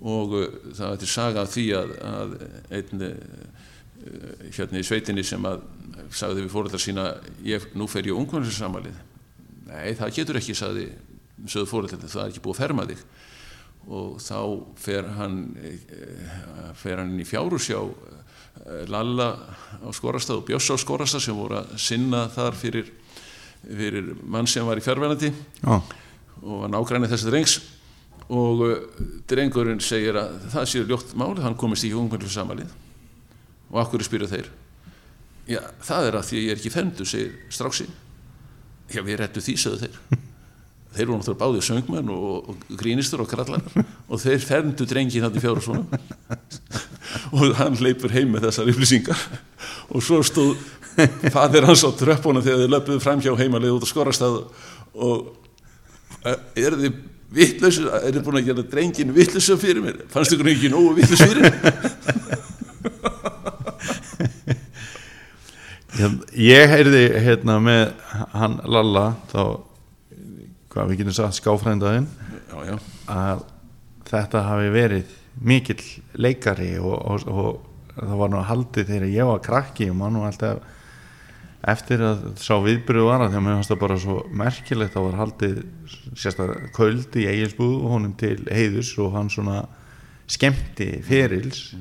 og uh, það er til saga af því að, að einn uh, hérna í sveitinni sem að sagði við fóreldrar sína ég, nú fer ég ungmennifélagsafmælið nei það getur ekki sagði sögðu fóreldrar það er ekki búið að ferma þig. Og þá fer hann fer hann inn í fjárusjá uh, Lalla á Skorastað og Bjöss á Skorastað sem voru að sinna þar fyrir, fyrir mann sem var í fjárverandi já, og var nágræni þessi drengs. Og uh, drengurinn segir að það séu ljótt máli, hann komist í ungmennlu samalið og akkur spyrja þeir? Já, það er að því að ég er ekki fermdu, segir stráksi já, við rettu því, sögðu þeir þeir voru náttúrulega báðið söngmenn og, og grínistur og krallar og þeir fermdu drengin hann í fjára svona og hann leipur heim með þessar upplýsingar. Og svo stóð fadir hans á tröppunum þegar þeir löpuðu fram hjá heimalið út á skorastað og er þið vittlausur, er þið búin að gera drengin vittlausur fyrir mér, fannst ykkur ekki nógu vittlaus fyrir? Mér? Ég heyrði hérna með hann Lalla þá hvað við getum sagt skáfrændaðinn að þetta hafi verið mikill leikari og, og, og það var nú haldið þegar ég var krakki og maður nú alltaf eftir að sá viðbyrðu var að því að mér fannst það bara svo merkilegt að var haldið sérstaklega köld í eiginsbúð og honum til heiðus og hann svona skemmti ferils.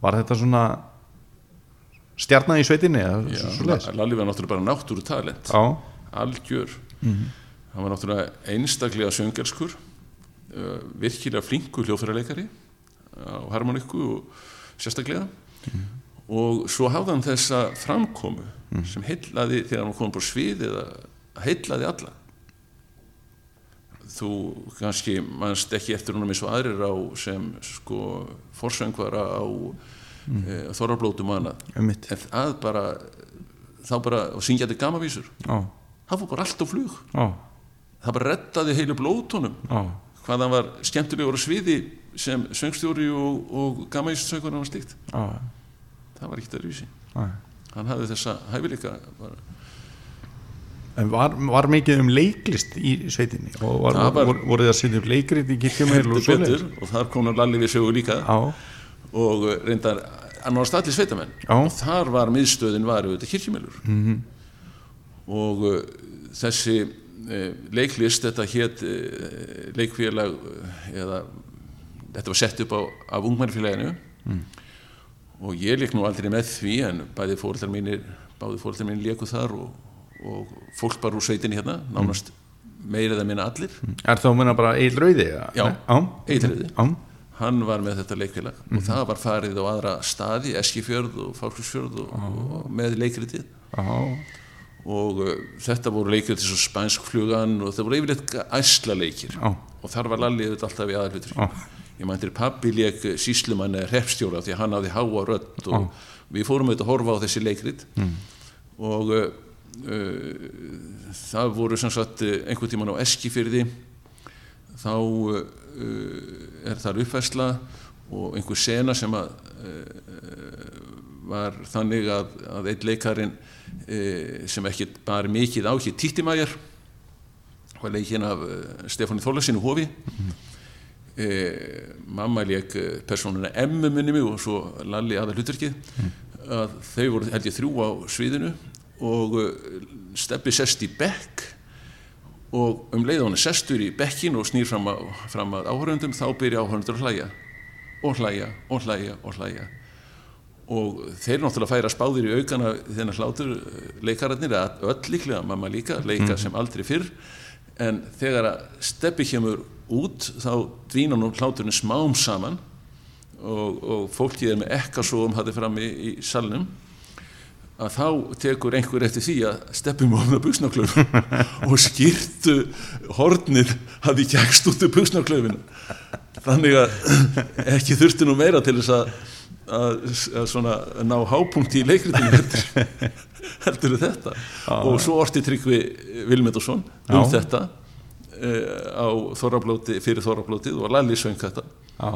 Var þetta svona stjarnan í sveitinni Já, Lalli var náttúrulega bara náttúru talent algjör hann var náttúrulega einstaklega söngerskur uh, virkilega flinkur hljóðfærarleikari á harmonikku og sérstaklega. Og svo hafði hann þessa framkomu sem heillaði þegar hann kom på svið eða heillaði alla. Þú kannski mannst ekki eftir húnum eins og aðrir á sem sko forsöngvara á mm. e, þorrablótum og annað. Um en að bara þá bara og syngjandi gamavísur Já, það fór bara allt á flug. Já, það bara rettaði heilu blótunum já, hvað hann var skemmtilegur á sviði sem söngstjóri og, og gamavístsöngurinn og slíkt. Já, það var ekkert að rýsi já. hann hafði þessa hæfileika bara. En var, var mikið um leiklist í sveitinni? Og var, Það var- voru, þið að setja upp leikrit í kirkjumil og svoleiðis? betur og þar hann Lalli við sögu líka. Og reyndar annars allir sveitamenn. Og þar var miðstöðin var auðvitað kirkjumilur -hmm. og uh, þessi leiklist þetta hétt uh, leikfélag uh, eða þetta var sett upp á, af ungmennfélaginu og ég leik nú aldrei með því en bæði fórhaldar mínir báði fórhaldar mínir leiku þar og, og fólk bara úr sveitinni hérna nánast meira eða minna allir. Er þá að minna bara Egil Rauði? Já, Egill Rauði. Hann var með þetta leikfélag og það var farið á aðra staði Eskifjörð og Fálksfjörð og, og með leikritið. Já, og uh, þetta voru leikritið svo spænsk flugan og það voru yfirleitt æsla leikir já, og þar var Lalli auðvitað alltaf í aðalhutur Já. ég mæntir pappi leik síslumann eða hreppstjóra því hann hafði háa rödd og við fórum auðvitað að horfa á þessi leikrit. Mm. og uh, uh, það voru sem sagt uh, einhvern tímann á Eskifyrði þá er þar uppfærsla og einhver sena sem að uh, var þannig að, að einn leikarinn sem ekki bara mikið á hér. Títtimæjar var leikinn af uh, Stefáni Þólasinu Hófi eh, mamma leik persónuna Emmu minni mig og svo Lalli aðal hlutverkið. Að þau voru held ég þrjú á sviðinu. Og eh, steppi sest í bekk. Og um leið á hann sestur í bekkin og snýr fram, að, að áhörundum þá byrja áhörundur að hlæja. Og hlæja og hlæja og hlæja og þeir náttúrulega færa spáðir í aukana þennan hlátur eh, leikararnir að öll líklega, mamma líka, leika sem aldrei fyrr. En þegar að steppi kemur út þá dvína nú hláturinn smám saman og, og fólkið er með ekkasóum hafði fram í, í salnum að þá tekur einhver eftir því að steppum ofna buksnaklöfun og skýrtu hornir hafði kækst út úr buksnaklöfun þannig að ekki þurfti nú meira til þess að, að, að svona ná hápunkti í leikritinu heldur, heldur þetta. Og svo orti Tryggvi Vilmedusson um Já. þetta uh, á Þorrablóti, fyrir Þorrablótið og Lalli söng þetta já,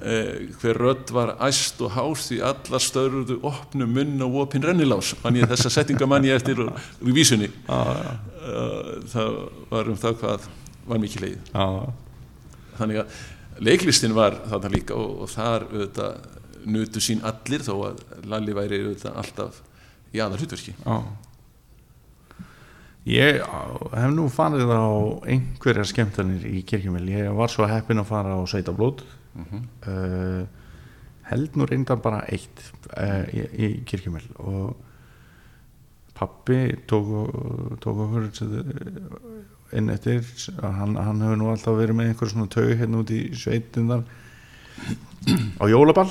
eh, hver rödd var æst og hás því allar störruðu opnu munn og opin rennilás mann ég þessa settinga mann ég eftir úr, úr vísunni. Já, já, Eh, það var um það hvað var mikið leið já, þannig að leiklistin var þarna líka og, og þar auðvitað nutu sín allir þó að Lalli væri alltaf í aðal hlutverki já. Ég hef nú farið á einhverjar skemmtanir í kirkjumil ég var svo heppin að fara á Sveitablót uh, held nú reyndan bara eitt uh, í, í kirkjumil og pappi tók, tók okkur eh, inn eftir. Hann, hann hefur nú alltaf verið með einhver svona tau hérna út í sveitindar á jólaball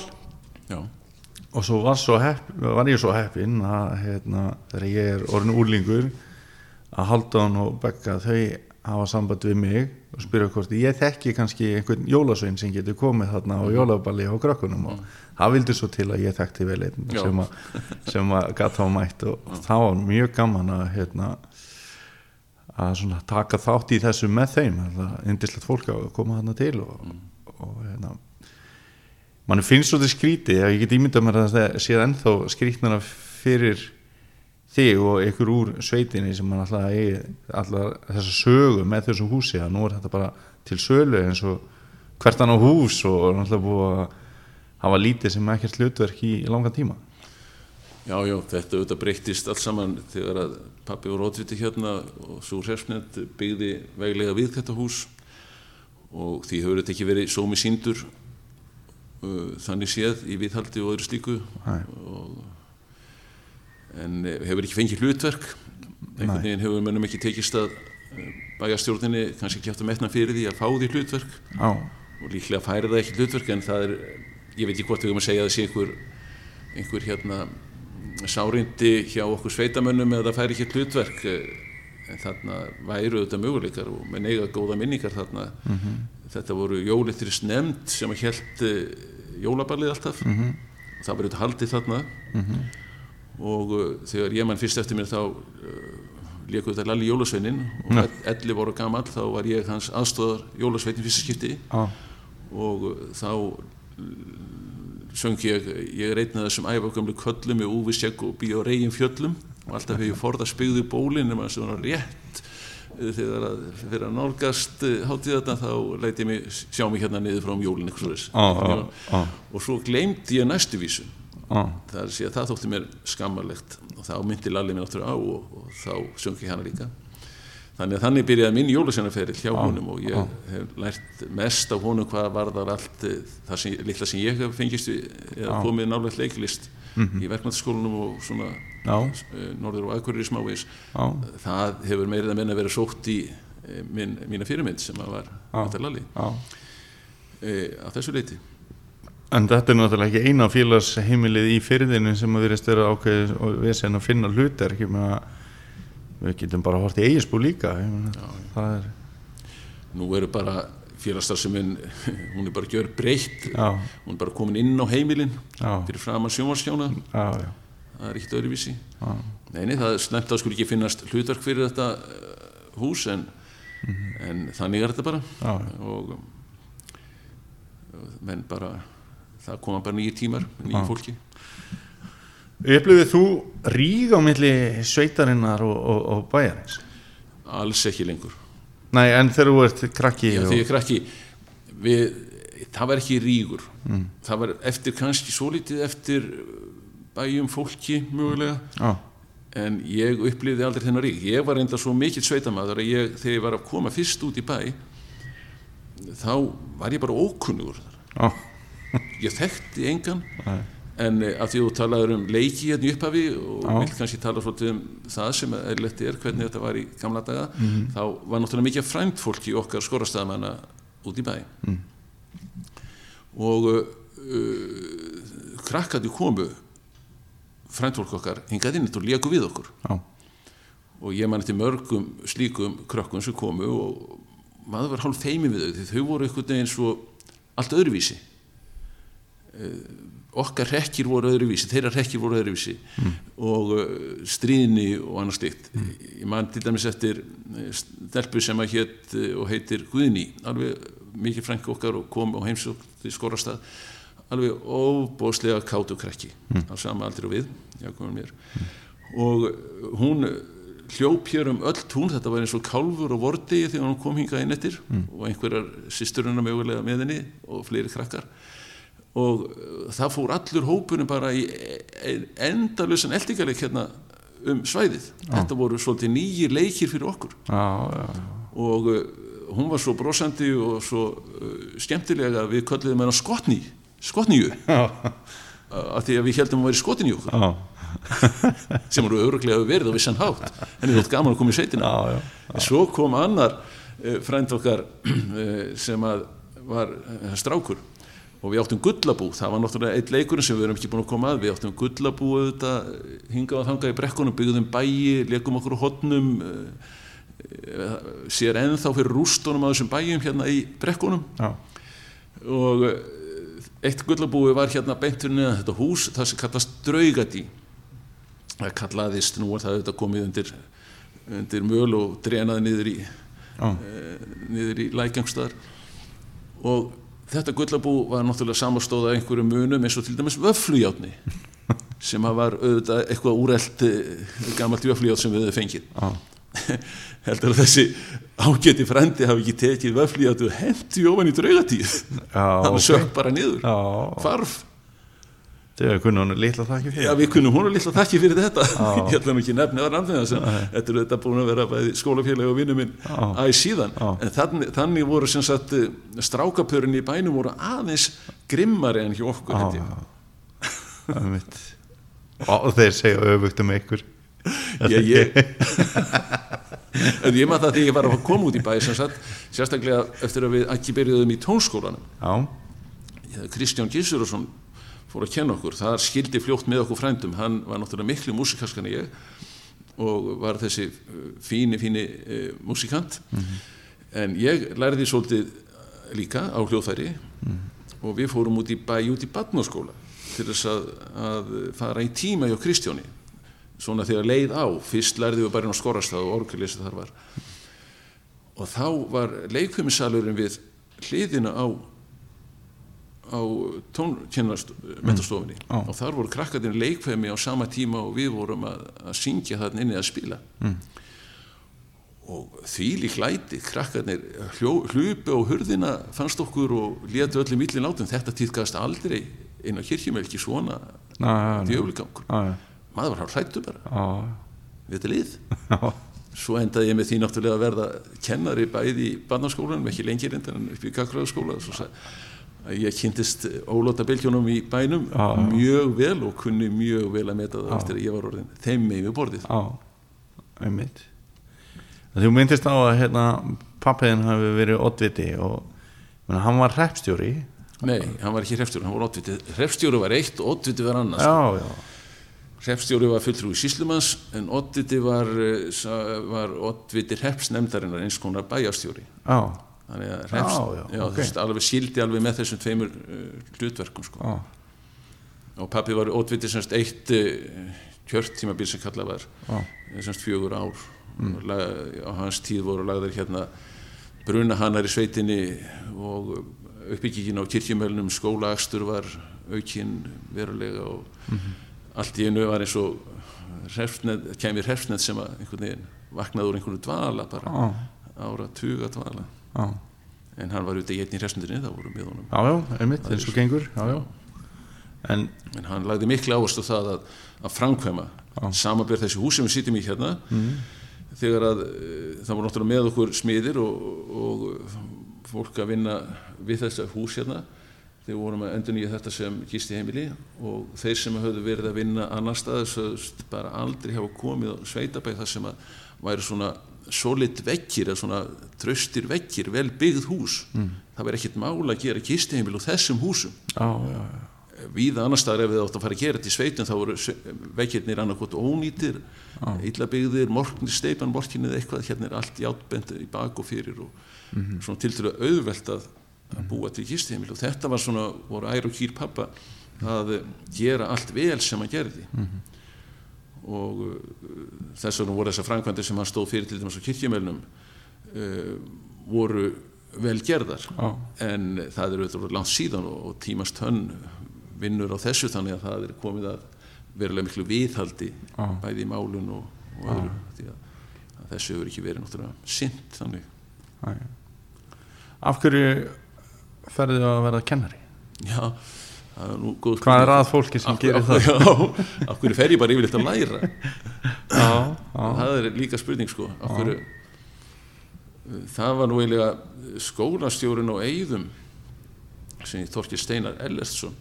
já, og svo var, svo hepp, var ég svo heppinn að hérna, þegar ég er orðin úrlingur að Haldón og Begga þau hafa samband við mig og spyrja hvort ég þekki kannski einhvern jólasvein sem getur komið þarna á jólaballi á krökkunum og það vildi svo til að ég þekkti vel einn sem, sem að gata á mætt og, og það var mjög gaman að hérna, að svona taka þátt í þessu með þeim það er indislegt fólk að koma þarna til og, og hérna mann finnst svo til skríti að ég get ímyndað mér að það sé ennþá skrítnara fyrir þig og ykkur úr sveitinni sem mann alltaf eigi alltaf þessa sögu með þessu húsi að nú er þetta bara til sölu eins og hvert á hús og náttúrulega búið að hafa lítið sem ekkert hlutverk í, langan tíma. Já, já, þetta auðvitað breyttist alls saman þegar að pappi voru ótriti hérna og svo hrersnett byggði veglega við þetta hús og því hefur þetta ekki verið sómi síndur þannig séð í viðhaldi og öðru slíku. Og, en eh, hefur ekki fengið hlutverk. Einhvern veginn hefur mönnum ekki tekist að eh, bæjarstjórninni kannski haft að metna fyrir því að fá því hlutverk. Já, og líklega færi það ekki hlutverk en það er, ég veit ekki hvort við höfum að segja að það sé einhver, einhver hérna sárindi hjá okkur sveitamönnum eða það færi ekki hlutverk eh, en þarna væru auðvitað möguleikar og menn eiga góða minningar þarna. Þetta voru jólitris nefnd sem held jólaballið alltaf. -hmm. það var auðvitað haldið þarna. Og uh, þegar ég mann fyrst eftir mér þá uh, léku þetta Lalli Jólasveinin og Já. 11 voru gamall þá var ég hans aðstóðar Jólasveinin fyrsta skipti. Já, og uh, þá söng ég, ég af þessum æfagamlu köllum með úvisjegg og bí á reygin fjöllum. Og alltaf hefur ég forða spigðu bólinn nema svona rétt uh, þegar að fyrir að nálgast hátíð þá leiti ég mig, sjá mig hérna niður frá um eitthvað svoleiðis. já, já, já, og svo gleymdi ég næstu vísu já, það er að það þótti mér skammarlegt. Og þá myndi Lalli mér náttúrulega á og, og þá söng ég hana líka. Þannig að þannig byrjaði minn jólasennaferill hjá honum og ég hef lært mest af honum hvað varðar allt eh, það sem, litla sem ég hef fengist eða komið nálega leiklist í verkmyndaskólanum og svona já, uh, norður og aðkvörir í smávegis. Já, það hefur meirið að minna verið sótt í uh, minn, mína fyrirmynd sem að var já. uh, á þessu leiti En þetta er náttúrulega ekki eina félagsheimilið í fyrðinu sem að verðist vera ákveðið og við sem að finna meina, við getum bara hort í eigisbú líka. Meina, það er, nú eru bara félagsstarfseminn hún er bara gjör breytt hún er bara komin inn á heimilin já, fyrir framan sjónvarskjána já, já, það er ekkert öðruvísi. Já, nei, nei, það er slemt að skul ekki finnast hlutverk fyrir þetta uh, hús en, en þannig er þetta bara. Já, og menn bara það koma bara nýjir tímar nýjir fólki. Upplifið þú ríg á milli sveitarinnar og, og, og bæjarins? alls ekki lengur Nei, en þegar þú ert krakki Já, því ég krakki við, það var ekki rígur. Það var eftir kannski svo litið eftir bæjum fólki mögulega. Já, en ég upplifði aldrei þennan rík ég var enda svo mikill sveitamaður að ég, þegar ég var að koma fyrst út í bæ þá var ég bara ókunnugur já, ég þekkti engan. Nei. En eh, af því þú talaður um leiki hérna í upphafi og Já. vill kannski tala svolítið um það sem eðlilegt er, hvernig þetta var í gamla daga þá var náttúrulega mikið frænt fólk í okkar skorastæðamanna út í bæ. Og uh, uh, krakkandi komu frænt fólk okkar hingað inn og léku við okkur. Já, og ég man eftir mörgum slíkum krökkum sem komu og maður var hálf feimin við þau þau voru einhvern veginn svo allt öðruvísi. Eh, okkar rekkir voru öðruvísi þeirra rekkir voru öðruvísi og uh, stríðni og annars slikt ég man til dæmis eftir eh, stelpu sem að hétt eh, og heitir Guðni alveg mikið frænk okkar og kom á heimsók til skorastað alveg óbóðslega kátu krakki á sama aldrei og við já, komum mér og hún hljóp hér um öll tún þetta var eins og kálfur og vordegi þegar hún kom hingað inn eftir og einhverjar sýsturina mögulega með henni og fleiri krakkar og uh, það fór allur hópunum bara í endalusan eldingarleik hérna um svæðið. Þetta voru svolítið nýjir leikir fyrir okkur. Já, já, og uh, hún var svo brosandi og svo uh, skemmtilega að við kölluðum hennar skotni skotníu. Já, af því að við heldum að vera skotin í okkur. Já, sem eru öruglega verið á vissan hátt. Henni þótt gaman að koma í sveitina. Já, já, en svo kom annar frænd okkar sem að var strákur og við áttum gullabú, það var náttúrulega eitt leikurinn sem við erum ekki búin að koma að, við áttum gullabú auðvitað, hingað og þangað í brekkunum byggðum bæi, leikum okkur á hotnum sér ennþá fyrir rústunum á þessum bæjum hérna í brekkunum. Já, og eh, eitt gullabúi var hérna beint fyrir neðan þetta hús það sem kallast draugadí það kallaðist, nú er það auðvitað komið undir, undir möl og drenaði niður í já, eh, niður í lækjangstæðar og þetta gullabú var náttúrulega samastóða einhverju munum eins og til dæmis vöflujátni sem var auðvitað eitthvað úrelt gammalt vöfluját sem við höfum fengið. Já, heldur að þessi ágæti frendi hafi ekki tekið að þú hendi ofan í draugatíð. Já, hann ok. sökk bara niður. Já, hvarf þau hefur kunnað hún litla þakki fyrir. Já, við kunnum hún litla þakki fyrir þetta. Já. ég ætla ekki nefni að nafni þess þetta er þetta búin að vera bæði skólafélagi og vinnu minn Já. æ síðan. Já. en þannig, þannig voru sem sagt eh, strákapörin í bænum voru aðeins grimmari en hjá okkur held ég. Það er mitt Og þeir segja öfugt um ykkur. Já, ég en ég maður það þegar ég var að koma út í bæ sem sagt, sérstaklega eftir að við ekki byrjuðum í tónskólanum. Já, Kristján Gísurusson fór að kenna okkur, það skildi fljótt með okkur frændum, hann var náttúrulega miklu músikaskan en ég og var þessi uh, fíni, fíni uh, músikant. En ég lærði svolítið líka á hljóðfæri. Og við fórum út í bæ út í badnáskóla til þess að, að fara í tíma hjá Kristjáni. Svona þegar leið á, fyrst lærði við bara inn á skorrastað og orgelisa þar var. Og þá var leikfumisalurinn við hliðina á á tónkennast metastofinni Já. og þar voru krakkarnir leikfemi á sama tíma og við vorum að, að syngja þarna inni að spila. Mm. og því lík læti krakkarnir hljó, hlupu á hurðina fannst okkur og létu öllum millin látum. Þetta týðkast aldrei inn á kirkjum ekki svona já, maður var hálf hrættu bara. Við þetta lið. Svo endaði ég með því náttúrulega að verða kennari bæði í barnaskólanum, ekki lengir endan en upp í Gagfræðaskóla svo sa- að ég kynntist ólóta bylgjónum í bænum já. mjög vel og kunni mjög vel að meta það Já. eftir að ég var orðin þeim með við borðið. Einmitt. Þú myndist á að hérna pappiðin hafi verið oddviti og menna, hann var hreppstjóri. Nei, hann var ekki hrefstjóri, hann var oddviti hrefstjóri var eitt og oddviti var annars Já, já, hrefstjóri var fulltrúi síslumans en oddviti var, eh, var oddviti hrepsnefndarinnar eins konar bæjarstjóri. Já, þannig að hreps, Já, já, ok. þú veist, alveg síldi alveg með þessum tveimur uh, hlutverkum sko. já, og pappi var ótviti semst eitt uh, kjörtímabil sem kallað var já, eh, semst fjögur ár mm. á hans tíð voru lagðir hérna brunahanar í sveitinni og uppbyggingin á kirkjumölnum skólaakstur var aukinn verulega og allt í einu var eins og kemur hrefsnett sem að einhvern veginn vaknaði úr einhvern dvala bara já, ára tuga dvala já, en hann var auðvitað í einni hrefsnettinni það voru með honum. Já, já, einmitt, eins og gengur, já, já. En, en hann lagði miklu áherslu það að, að framkvæma samanbjörð þessi hús sem við sitjum í hérna. Þegar að e, það voru náttúrulega með okkur smiðir og, og fólk að vinna við þessa hús hérna. Þegar vorum að endur nýja þetta sem gisti heimili og þeir sem höfðu verið að vinna annar stað sögðust bara aldrei hafa komið á sveitabæk þar sem að væri svona solid vekkir eða svona tröstir vekkir, vel byggð hús. Það væri ekkert mála að gera gisti heimili úr þessum húsum. Já, já, já. Víða annar staðar ef við áttum að fara að gera þetta í sveitum þá voru vekkirnir annarkot ónýtir illa byggðir, morgnir steipan morginni eða eitthvað, hérna er allt játbend í bak og fyrir og svona til til að auðvelt að, að búa til gistheimil og þetta var svona, voru ær og kýr pappa að gera allt vel sem hann gerði og uh, þess vegna voru þessar framkvæmdir sem hann stóð fyrir til dæmis á kirkjumælnum uh, voru vel gerðar Já. en það er auðvitað langt síðan og, og tímast hönn vinnur á þessu þannig að það er komið að verulega miklu viðhaldi Já. bæði í málun og, og öðru því að, þessu hefur ekki verið náttúrulega sint þannig. Af hverju ferðu að verða kennari? já, er Hvað er að fólki sem gerir það? Já, af hverju fer ég bara yfirleitt að læra? Já, já, það er líka spurning sko. Hverju það var nú eiginlega skólastjórun á Eyðum sem ég Þorkir Steinar Ellertsson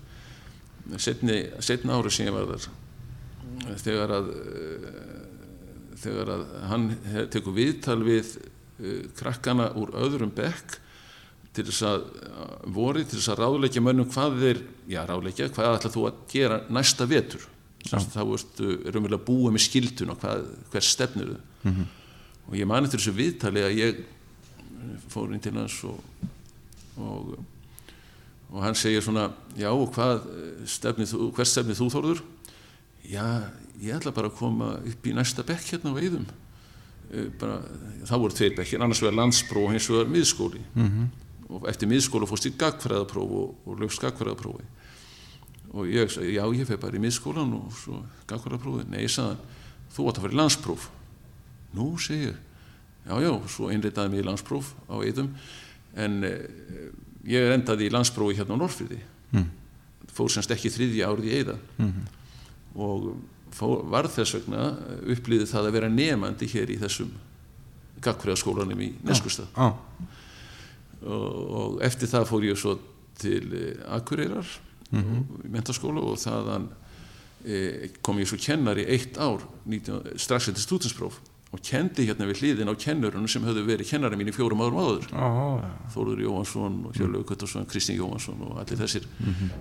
setni, setni ári sem ég var þar þegar að eh, þegar að hann tekur viðtal við uh, krakkana úr öðrum bekk til þess að uh, voru til þess að ráðleikja mönnum hvað þeir, já ráðleikja, hvað ætla þú að gera næsta vetur? Þá ertu raunverulega búið með skildun og hvað, hver stefnir þau og ég mani til þessu viðtali að ég fór inn til hans og, og, og hann segir svona já og hvað stefnið þú, hver stefnið þú Þórður? Já, ég ætla bara að koma upp í næsta bekk hérna á Eh, bara, það voru tveir bekkir, annars vegar landspróf og hins vegar miðskóli. -hmm. Og eftir miðskóla fórst í gagfræðapróf og, og lögst gagfræðaprófi. Og ég sagði, já ég fyrir bara í miðskólan og svo gagfræðaprófi, nei, ég sagði þú átt að fara í landspróf. Nú, segi ég. Já, já, svo innritaði mig í landspróf á Eidum en eh, ég endaði í landsprófi hérna á Norrfyrði Mm. fór semst ekki þriðja árið í Eida og fór, var þess vegna upplýði það að vera nefandi hér í þessum gagfræðaskólanum í Neskustad Já, og, og eftir það fór ég svo til eh, Akureyrar Mhm. í mentaskóla og þaðan e, kom ég svo kennari eitt ár 19, strax eftir stúdinspróf og kendi hérna við hliðin á kennurunum sem höfðu verið kennari mín í fjórum árum áður. Já, já. Þóruður Jóhansson og Hjörlaug Guttarsson, Kristín Jóhansson og allir þessir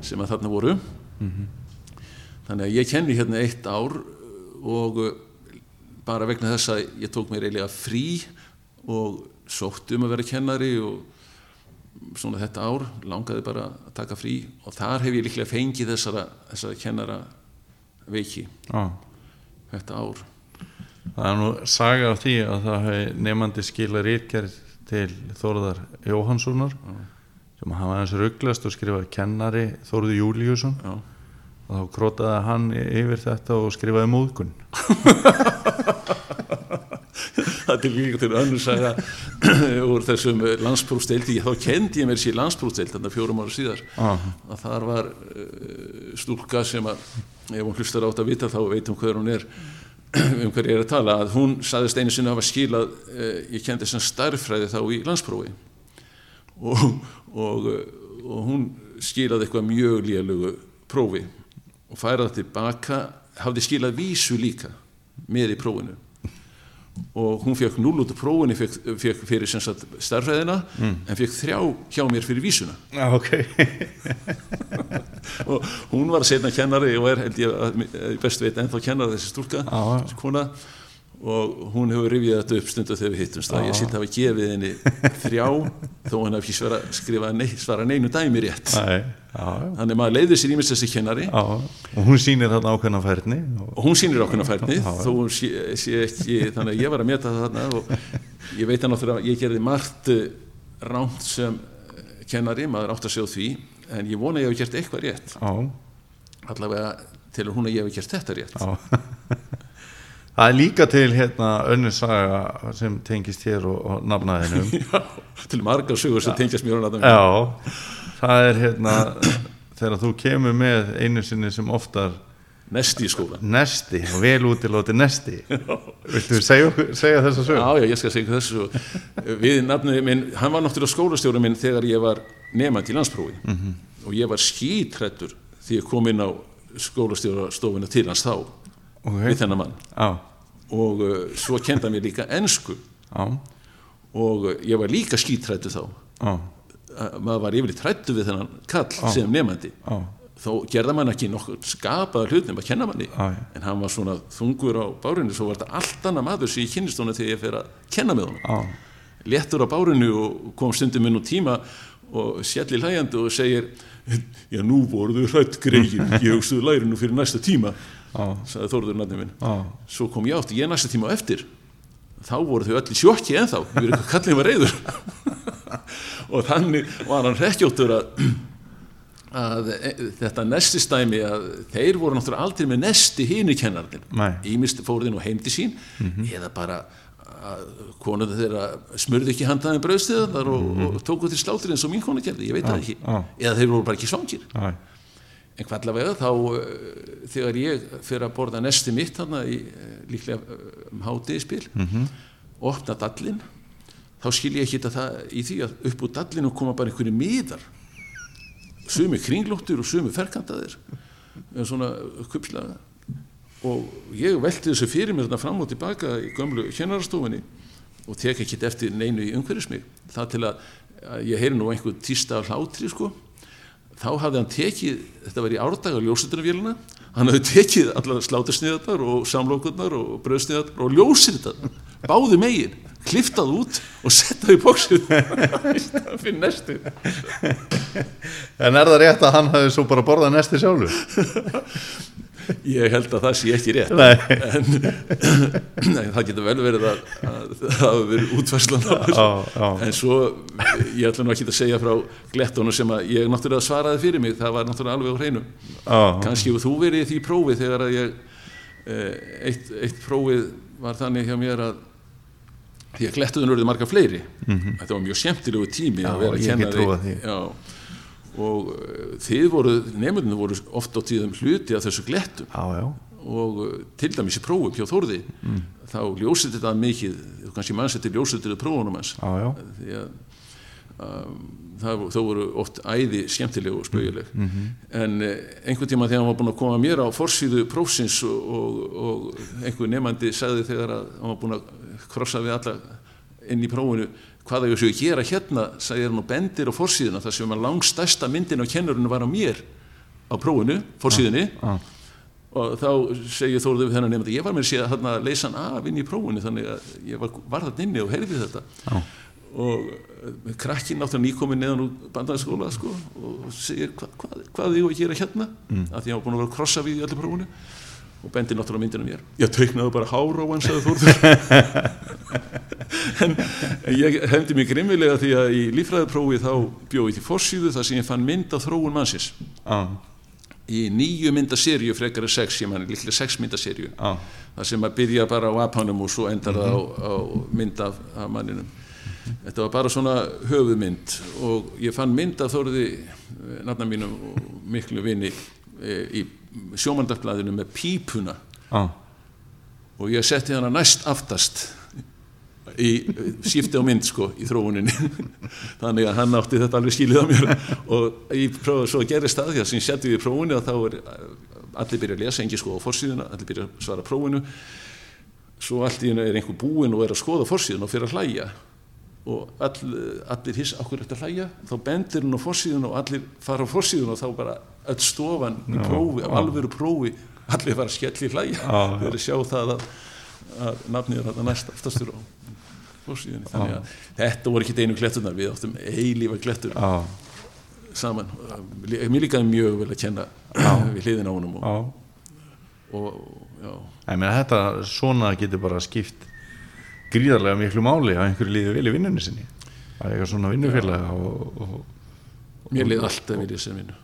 sem að þarna voru. Þannig að ég kenni hérna eitt ár og uh, bara vegna þess að ég tók mér eiginlega frí og sótt um að vera kennari og svona þetta ár langaði bara að taka frí og þar hef ég líklega fengið þessara, þessara kennara veiki. Já. þetta ár. Það er nú saga af því að það hefði nefandi skila rítgerð til Þórðar Jóhanssonar sem hafa hans rugglast og skrifaði kennari Þórður Júliusson Já. og þá krótaði hann yfir þetta og skrifaði móðgun. Það til líka til önnur saga úr þessum landsprófsdeildi þá kendi ég mér sér landsprófsdeild þannig að fjórum ára síðar. Ah, að þar var uh, stúlka sem að ef hún hlustar átt að vita þá veit hún hver hún er um hver ég er að tala. Að hún saðist einu sinni að hafa skilað uh, ég kendi sem starffræði þá í landsprófi og, og, uh, og hún skilaði eitthvað mjög lélugu prófi og færað tilbaka hafði skilað vísu líka með í prófinu og hún fekk 0 út úr prófinu fekk, fekk fyrir starfræðina en fekk þrjá hjá mér fyrir vísuna. Já, ok. Og hún var setna kennari og er held ég að að best veit ennþá kennari þessi stúlka Já, já. þessi kona. Og hún hefur rifjað þetta upp stundu þegar við hittumst. Að ég sitt hafa gefið henni þrjá þó hann hafi ekki svara, skrifa nei, svara neinu dæmi rétt. Nei, þannig að maður leiði sér ímest þessi kennari. Já og hún sýnir þarna ákveðna færni og, og hún sýnir ákveðna færni sé, sé ekki þannig að ég var að meta það þarna og ég veit að náttúrulega ég gerði margt eh, rámt sem eh, kennari, maður átt að sjá því en ég vona ég hef gert eitthvað rétt. Já, allavega til hún að ég hef gert þetta rétt. Já. Það er líka til hérna önnur saga sem tengist hér og, og nafnaðinum. Já, til margar sögur sem tengjast mér á náttúrulega Já, það er hérna þegar þú kemur með einu sinni sem oftar Nesti í skólan nesti vel útilóti nesti. Viltu segja, segja þessa sög? Já, já, ég skal segja þessu. Við nafnið minn, hann var náttúrulega skólastjóri minn þegar ég var nefandi í landsprófi Mhm. og ég var skítrættur því ég kom inn á skólastjórastofuna til hans þá Ok. við þennan mann. Já, og uh, svo kenda mér líka ensku. Já, og uh, ég var líka skítrættu þá. Uh, maður var yfirleitt trættu við þennan kall sem nefandi já, þó gerða mann ekki nokkuð skapaða hlutum að kenna manni. Já. en hann var svona þungur á bárinu svo var þetta allt annað maður sem ég kynnist honum þegar ég fer að kenna með honum. Léttur á bárinu og kom stundum inn úr tíma og sjalli hlæjandi og segir já nú voruðu hrætt greikin. Ég hugstuðu lærinu fyrir næsta tíma sagði Þórður nafni minn. Svo kom ég átti ég næsta tíma á eftir. Þá voru þau öll í sjokki ennþá. Við erum og þannig var hann rekkjóttur að, að e, þetta nestistæmi að þeir voru náttúrulega aldrei með nesti hínu kennarnir ímist fóruðin og heimdi sín eða bara konuðu þeirra smurðu ekki handaðin brauðstíðar og, og tóku til slátur eins og mín konu gerði, ég veit það ekki. já. eða þeir voru bara ekki svangir. Já, En hvað allavega þá uh, þegar ég fyrir að borða nesti mitt þarna í uh, líklega uh, um hátiðspil -hmm. opna dallin þá skil ég ekki þetta það, í því að upp úr dallinu koma bara einhverju miðar. Sumi kringlóttur og sumi ferkantaðir. En svona kupslaga og ég velti þessu fyrir mér þarna fram og tilbaka í gömlu kennarastofunni og tek ekki eftir neinu í umhverjus mig það til að, að ég heyri nú einhver tísta af hlátri sko. Þá hafði hann tekið, þetta var í árdaga ljósutunarvélina, hann hafði tekið allar slátursniðarnar og samlokurnar og bröðsniðarnar og þetta báði megin, kliftað út og settað í bóksið fyrir næstu. En er það rétt að hann hafi svo bara borðað nesti sjálfur? ég held að það sé ekki rétt. En nei, það getur vel verið að, að það hafi verið já. en svo, ég ætla nú ekki að segja frá glettónu sem að ég náttúrulega svaraði fyrir mig, það var náttúrulega alveg á hreinu. Kannski þú verið því prófi þegar að ég eh, eitt, eitt prófið var þannig hjá mér að því að glettuðun verður marga fleiri þetta var mjög skemmtilegu tími. Já, að vera trúað því. já, og uh, þið voru nefndinu voru oft á tíðum hluti af þessu já, og uh, til dæmis í prófi hjá Þórði Mm. þá ljósið þetta mikið kannski mann settir ljósið til prófunum hans því að um, það, þó voru oft æði skemmtileg og spaugileg Mhm. en uh, einhvern tíma þegar hann var búin að koma mér á forsýðu prófsins og, og, og einhver nefandi sagði þegar að hann var búin að krossa við alla inn í prófinu hvað ég séu að gera hérna? Sagði hann og bendir á forsýðuna þar sem að langstæsta myndin á kennurinu var á mér á prófinu, forsýðunni já, og þá segir Þórður við þennan nefndi ég var með að sé að þarna leysa hann af inn í prófunu þannig að ég var, var þarna inni og heyrði þetta. Já. og uh, krakkin náttúrulega nýkomin neðan úr bandaðskóla sko, og segir hva, hvað, hvað ég á að gera hérna? Mm. að því ég var búin að vera að krossa við í öllu prófunu og bendir náttúrulega myndina mér. Ég teiknaði bara hára á hann sagði Þórður. En ég hefndi mig grimmilega því að í líffræðiprófi þá bjóði til forsýðu þar sem ég fann mynd af þróun mannsins. Já, í nýju myndaserju frekar en sex, ég man líklega sex myndaserju já, það sem að byrja bara á apanum og svo endar það á, á mynd af, af manninum. Þetta var bara svona höfuðmynd og ég fann mynd af þóruði nafna mínum og miklu vini e, í sjómandafblæðinu með pípuna. Já, og ég setti hana næst aftast í sífti á mynd sko í þróuninni. Þannig að hann átti þetta alveg skilið á mér. Og í prófa svo gerist það því að sem ég setti við í prófunu að þá er allir byrja að lesa, engi sko á forsíðuna allir byrja að svara prófunu svo allt í hennu er einhver búinn og er að skoða forsíðuna og fyrir að hlæja og all, allir hiss okkur eftir að hlæja? Þá bendir hún á forsíðuna og allir fara á forsíðuna og þá bara öll stofan í prófi, af alvöru prófi allir fara að skelli hlæja. Já, já. þeir sjá það að, að nafnið er þarna næst aftastur á forsíðunni. Þannig að þetta voru ekki einu klettunar við áttum eilífa klettur saman. Mér líkaði mjög vel að kenna við hliðin á honum og, já. og já, Ég meina þetta svona getur bara skipt gríðarlega miklu máli að einhverju líði vel í vinnunni sinni. Að eitthvað svona vinnufélag og, og, mér liði alltaf vel í þessari vinnu.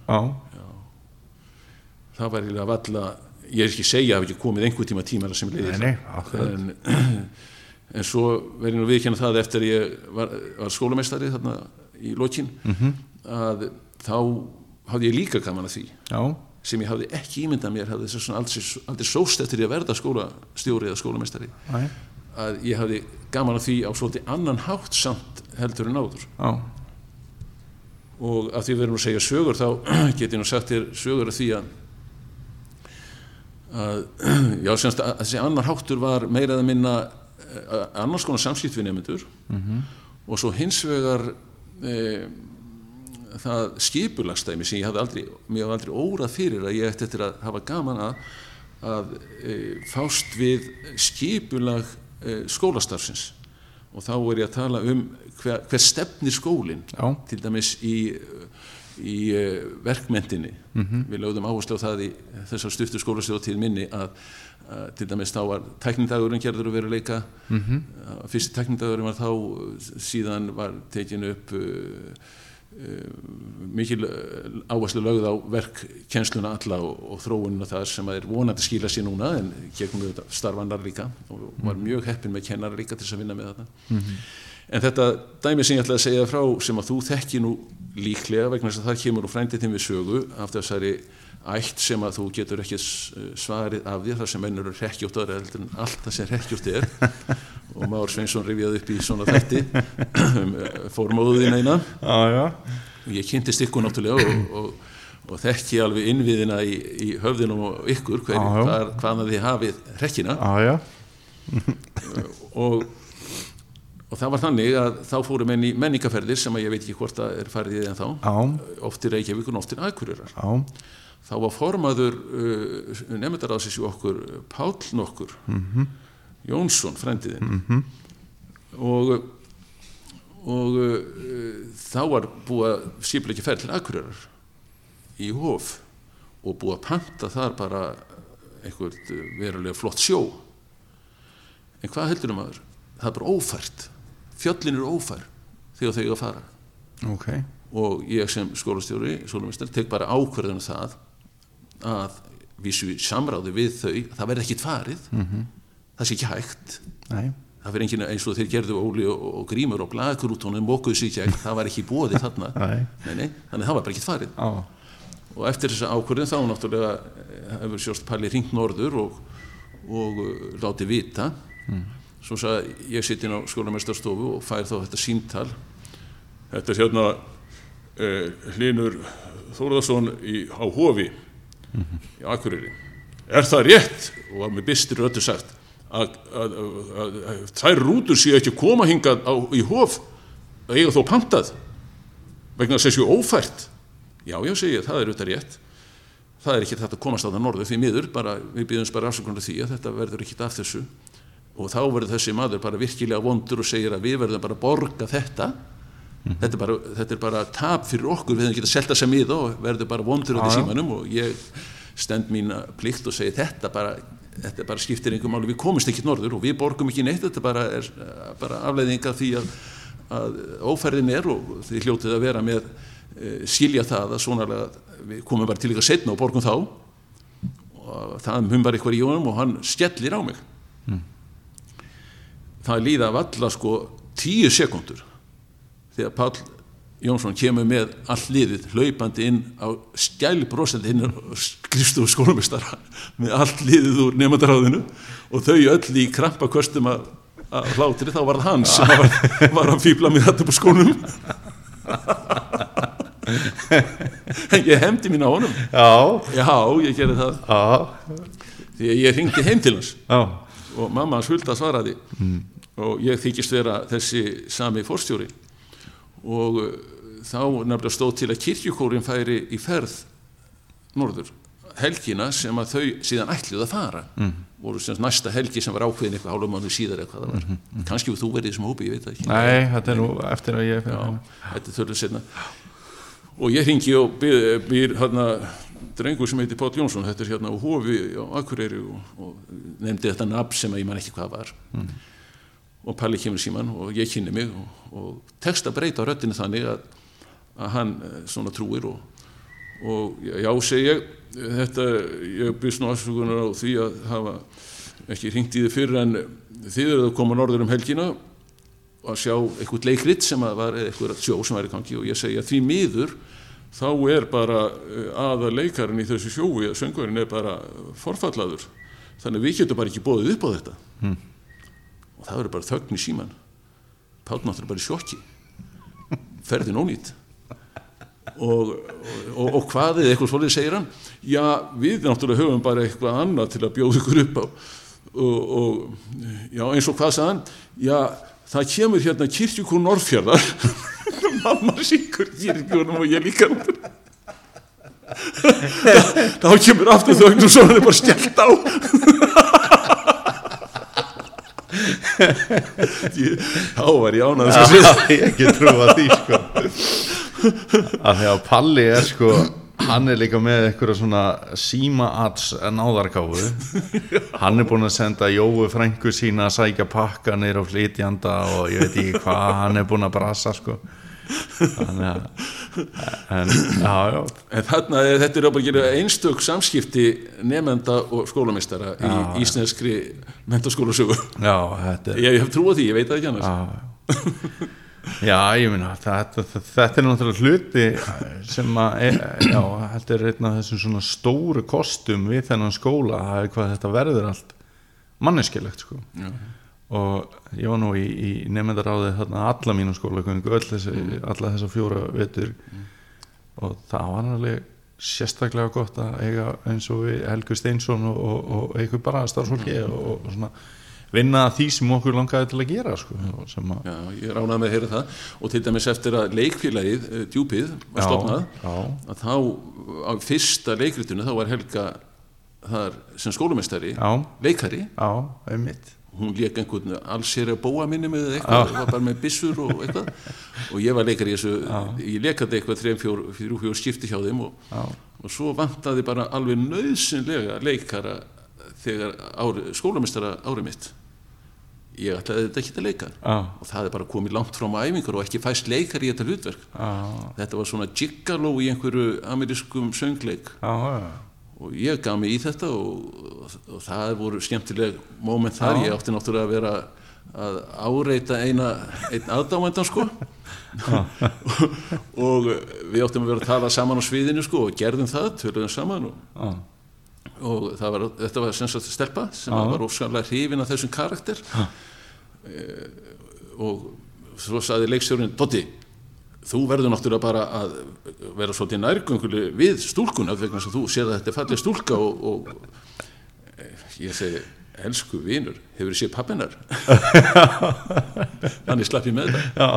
Það var eiginlega valla ég er ekki að segja að hafi ekki komið einhver tíma tíma sem liði akkurat. En, en svo verði nú viðkjanna það eftir að ég var, var skólameistari þarna í lokin Mhm. að þá hafði ég líka gaman að því já, sem ég hafði ekki ímyndað mér hafði þess svona aldrei, sóst eftir ég að verða skólastjóri eða skólameistari. Næ, að ég hafði gaman að því á svolítið annan hátt samt heldur en áður. Já, og að því við erum að segja sögur þá get ég nú sagt þér sögur af því að að já, semst að þessi annar háttur var meira eða minna eh, annars konar samskipt við nefnendur og svo hins vegar e, það skipulagstæmi sem ég hafði aldrei, hafði aldrei órað fyrir að ég ætti eftir að hafa gaman að að e, fást við skipulag skólastarfsins. Og þá er ég að tala um hver, hver stefnir skólinn til dæmis í, í uh, verkmentinni. Við lögðum áherslu á það í þessar stuttu skólastjóð til minni að, að til dæmis þá var tæknindagurinn gerður að vera leika mm -hmm. fyrsti tæknindagurinn var þá síðan var tekin upp uh, mikil uh, áherslu lögð á verkkennsluna alla og, og þróunina þar sem að er vonandi skila sér núna en gegnum við starfannar líka og var mjög heppin með kennar líka til þess að vinna með þetta En þetta dæmi sem ég ætlaði að segja frá sem að þú þekki nú líklega vegna þess að það kemur úr frændið þinn við sögu af þessari ætt sem að þú getur ekki s- svarið af þér þar sem mennur eru rekkjótt aðra heldur en allt það sem rekkjótt er. Og Már Sveinsson rifjaði upp í svona þætti um fórmóðuðin eina. Já, já, og ég kynntist ykkur náttúrulega og, og, og þekki alveg innviðina í, í höfðinum og ykkur hver, já. hvar, hvaðan þið hafið rekkina já, já, og, og það var þannig að þá fóru menn í menningaferðir sem að ég veit ekki hvort það er farið í en þá. Já, oft í Reykjavík og oft í Akureyrar. Já, þá var formaður uh, nefndaráðsins í okkur uh, Páll nokkur Jónsson, frendiðinn -hmm. og og uh, þá var búið að sífla ekki ferð til Akureyrar í Hof og búið að panta þar bara einhvert uh, verulega flott sjó. En hvað heldur um aður? það er bara ófært. Fjöllin eru ófær þegar þau eiga að fara. Ok. Og ég sem skólastjóri, tek bara ákverðinu það að vísu samráði við þau, það verði ekkit farið. Mhm. það sé ekki hægt. Nei, það fyrir enginn eins og þeir gerðu Óli og, og Grímur og Blaðgrútonum mókuðu sig gegn, það var ekki bóði þarna. Nei. nei, nei, þannig það var bara ekki farið. Já, og eftir þessa ákvörðin þá náttúrulega eh, hefur sjóst Palli hringt norður og, og uh, látið vita. Svo sagði ég sitt inn á skólamestarstofu og fær þá þetta símtal. Þetta er hérna uh, Hlinur Þórðarsson í, á Hofi í Akureyri. Er það rétt og með bystir öllu sagt að, að, að, að, þær rútur séu ekki að koma hingað á, í Hof að eiga þó pantað vegna að þessu ófært? Já, já, segi ég, það er auðvitað rétt. Það er ekki þetta að komast á það norður því miður, bara, við býðum bara afsökunar því að þetta verður ekki af þessu. Og þá verður þessi maður bara virkilega vondur og segir að við verðum bara að borga þetta þetta, er bara, þetta er bara tap fyrir okkur við hefum getað selta sem í það og verður bara vondur á já. símanum og ég stend mína plikt og segi þetta bara þetta bara skiptir einhver máli, við komumst ekki norður og við borgum ekki neitt, þetta bara er eh, bara afleiðing af því að, að ófærðin er og þið hljótið að vera með e, skilja það að svona við komum bara til ykkar setna og borgum þá. Og það humbar eitthvað í honum og hann skellir á mig. Það líða af alla sko tíu sekundur þegar Páll Jónsson kemur með all liðið hlaupandi inn á skælbrósandi inn á skrifstofu skólamistara með allt liðið úr nefndaráðinu og þau öll í krampa köstum að, hlátri þá var það hann sem var, var að fýbla með þetta på skónum. En ég hefndi mín á honum. Já, já, ég gerði það. Já, því að ég ringdi heim til hans. Já, og mamma hans hulda svaraði. Og ég þykist vera þessi sami fórstjóri og uh, þá nefnilega stóð til að kirkjukórin færi í ferð norður helgina sem að þau síðan ætluð að fara. Mm. voru sem sagt næsta helgi sem var ákveðin eitthvað hálfum mánu síðar eitthvað það var. Mm. kannski þú verið þessum hópi, ég veit ekki. Nei, þetta er nú eftir að ég Já, þetta er þörlega setna og ég ringi og býr, býr hérna drengur sem heitir Páll Jónsson þetta er hérna á Hofi á Akureyri og, og nefndi þetta nafn sem að ég man ekki hvað var og Palli kemur síman og ég kynni mig og, og tekst að breyta röddinu þannig að, að hann eh, svona trúir og, og já, segi ég þetta, ég byrst nú afsökunar á því að hafa ekki hringt í þið fyrir en þið eruð að koma norður um helgina að sjá eitthvað leikrit sem að var eitthvað sjó sem var í gangi og ég segja því miður þá er bara eh, aða leikarinn í þessu sjói að söngurinn er bara forfallaður þannig að við getum bara ekki bóðið upp á þetta Hmm. Það verður bara þögn í síman Páll náttúrulega bara í sjokki. Ferðin ónýtt og, og, og hvað eða eitthvað svolítið segir hann? Já við náttúrulega höfum bara eitthvað annað til að bjóða ykkur upp á. Og, og já eins og hvað sagði hann? Já það kemur hérna kirkjukún Norrfjörðar mamma síkur kirkjúnum og ég líka þá, kemur aftur þögn og svo er bara skellt á þá var ég ánað að Já, ég ekki trúa því sko. Að því að Palli er sko hann er líka með eitthvað svona síma ats náðarkáfu hann er búin að senda Jói frængu sína að sækja pakka neyra á flytjanda og ég veit ekki hvað hann er búin að brasa sko þannig að en, já, já, En þarna, er- þetta er bara einstök samskipti nefnda og skólamistara í mentaskólasögu. já, þetta er Ég, hef trú á því, ég veit það ekki annars. já, já, ég meina þetta, þetta er náttúrulega hluti sem að, e, já, þetta er einn af þessum svona stóru kostum við þennan skóla, er hvað þetta verður allt manneskilegt sko Já. Og ég var nú í, í nefndaráði þarna alla mínu skólagöngu öll þessi, alla þessa fjóra vetur. Og það var alveg sérstaklega gott að eiga eins og við Helgu Steinsson og, og, og eitthvað bara starfsfólki og, og svona vinna því sem okkur langaði til að gera sko, sem að Já, ég ránaði með að heyra það. Og til dæmis eftir að leikfélagið, eh, djúpið, var stopnað, já, að þá á fyrsta leikritinu þá var Helga þar sem skólumestari, leikari, já, einmitt hún lék einhvern alls sér að bóa minni með eitthvað, var bara með byssur og eitthvað. Og ég var leikari í þessu, ég lekandi eitthvað þreim, fjór, fjór, fjór skipti hjá þeim og, og svo vantaði bara alveg nöðsynlega leikara þegar ári, skólamestara árið mitt. Ég ætlaði þetta ekki að leika. Já, og það er bara komið langt frá á æfingar og ekki fæst leikar í þetta hlutverk. Já, þetta var svona giggaló í einhverju amerískum söngleik. Já. Og ég gaf mig í þetta og, og, og það voru skemmtileg moment þar, ég átti náttúrulega að vera að áreita eina einn aðdámendan sko. Og við áttum að vera að tala saman á sviðinu sko og gerðum það, töluðum saman og, og var, þetta var sem sagt stelpa sem var óskanlega hrifin af þessum karakter. E, og svo saði leikstjórinn Dotti, þú verður náttúrulega bara að vera svolítið nærgönguleg við stúlkuna vegna að þú sér að þetta er falleg stúlka og, og e, ég segi elsku vinur, hefur séð pappinar þannig slapp ég með þetta.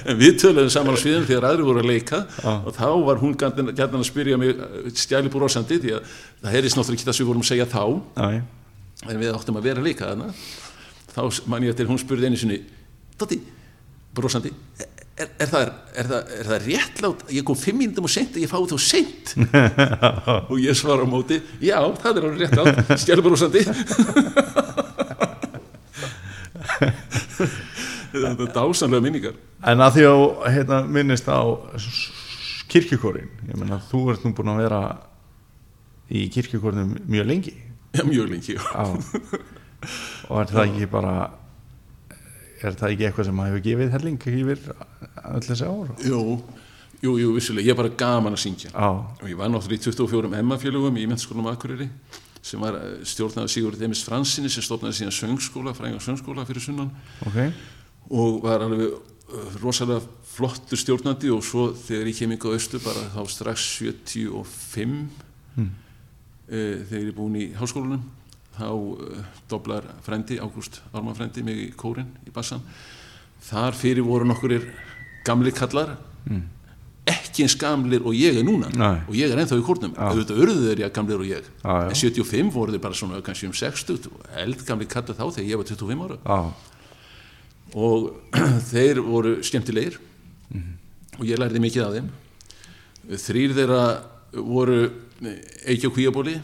En við töluðum saman á sviðinu þegar aðri voru að leika og þá var hún gætna að spyrja mig stjæli búrósandi því að það heyrðist náttúrulega ekki það sem við vorum að segja þá. Já, en við áttum að vera að leika þarna. Þá man ég til hún spurði einu sinni Dotti, brósandi er, er, það, er, það, er það réttlátt ég kom fimm mínútum og seint og ég fái þá seint? Og ég svara á móti já, það er alveg réttlátt stjæli brósandi þetta er dásanlega minningar. En að því að hérna, minnist á kirkjukórin ég meina þú ert nú búin að vera í kirkjukórnum mjög lengi. Já, mjög lengi. Já. og er það ekki bara er það ekki eitthvað sem hefur gefið helling yfir öll þessi ár? Jú, jú, jú, vissulega, ég er bara gaman að syngja. Já, og ég var náttúrulega í 24 Emma-félögum í mennskólanum Akureyri sem var eh, stjórnaði Sigurður Demis Fransinni sem stofnaði síðan söngskóla, fræðingar söngskóla fyrir sunnan. Ok. Og var alveg uh, rosalega flottur stjórnandi. Og svo þegar ég kem ykkur á austu bara þá strax 75 Mm. uh, þegar ég er búin í háskólanum þá uh, doblar frendi, Ágúst Ármann frendi mig í kórin í bassan þar fyrir voru nokkurir gamli kallar. Mm. ekki eins gamlir og ég er núna. Nei. og ég er ennþá í kórnum. Auðvitað urðu þeir já gamlir og ég. Já, já. en 75 voru þeir bara svona kannski um 60 eldgamli kallar þá þegar ég var 25 ára. Já, og þeir voru skemmtilegir. Og ég lærði mikið af þeim. Þrýr þeirra voru Eiki á Kvíabóli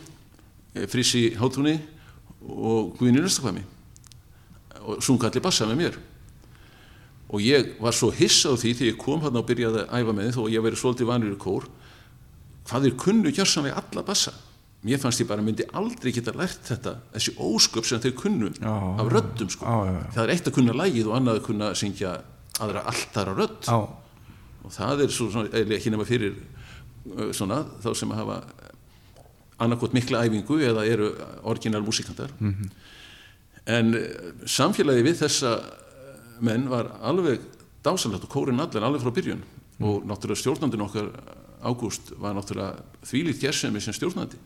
Frissi Hátúni og Guðni Nöstakvæmi og sunga allir bassa með mér. Og ég var svo hissa á því þegar ég kom hann og byrjaði að æfa með þið þó að ég verið svolítið vanur í kór hvað þeir kunnu gjörsanlega alla bassa. Mér fannst ég bara myndi aldrei geta lært þetta þessi ósköp sem þeir kunnu Já, af röddum sko. já, já, það er eitt að kunna lægið og annað að kunna syngja aðra alltara rödd. Og það er svo, svona, ekki nema fyrir uh, svona, þá sem að hafa annarkot mikla æfingu eða eru orginal músikantar. En uh, samfélagi við þessa uh, menn var alveg dásalegt og kórin allir alveg frá byrjun. Og náttúrulega stjórnandinn okkar Ágúst var náttúrulega þvílít gersemi sem stjórnandi.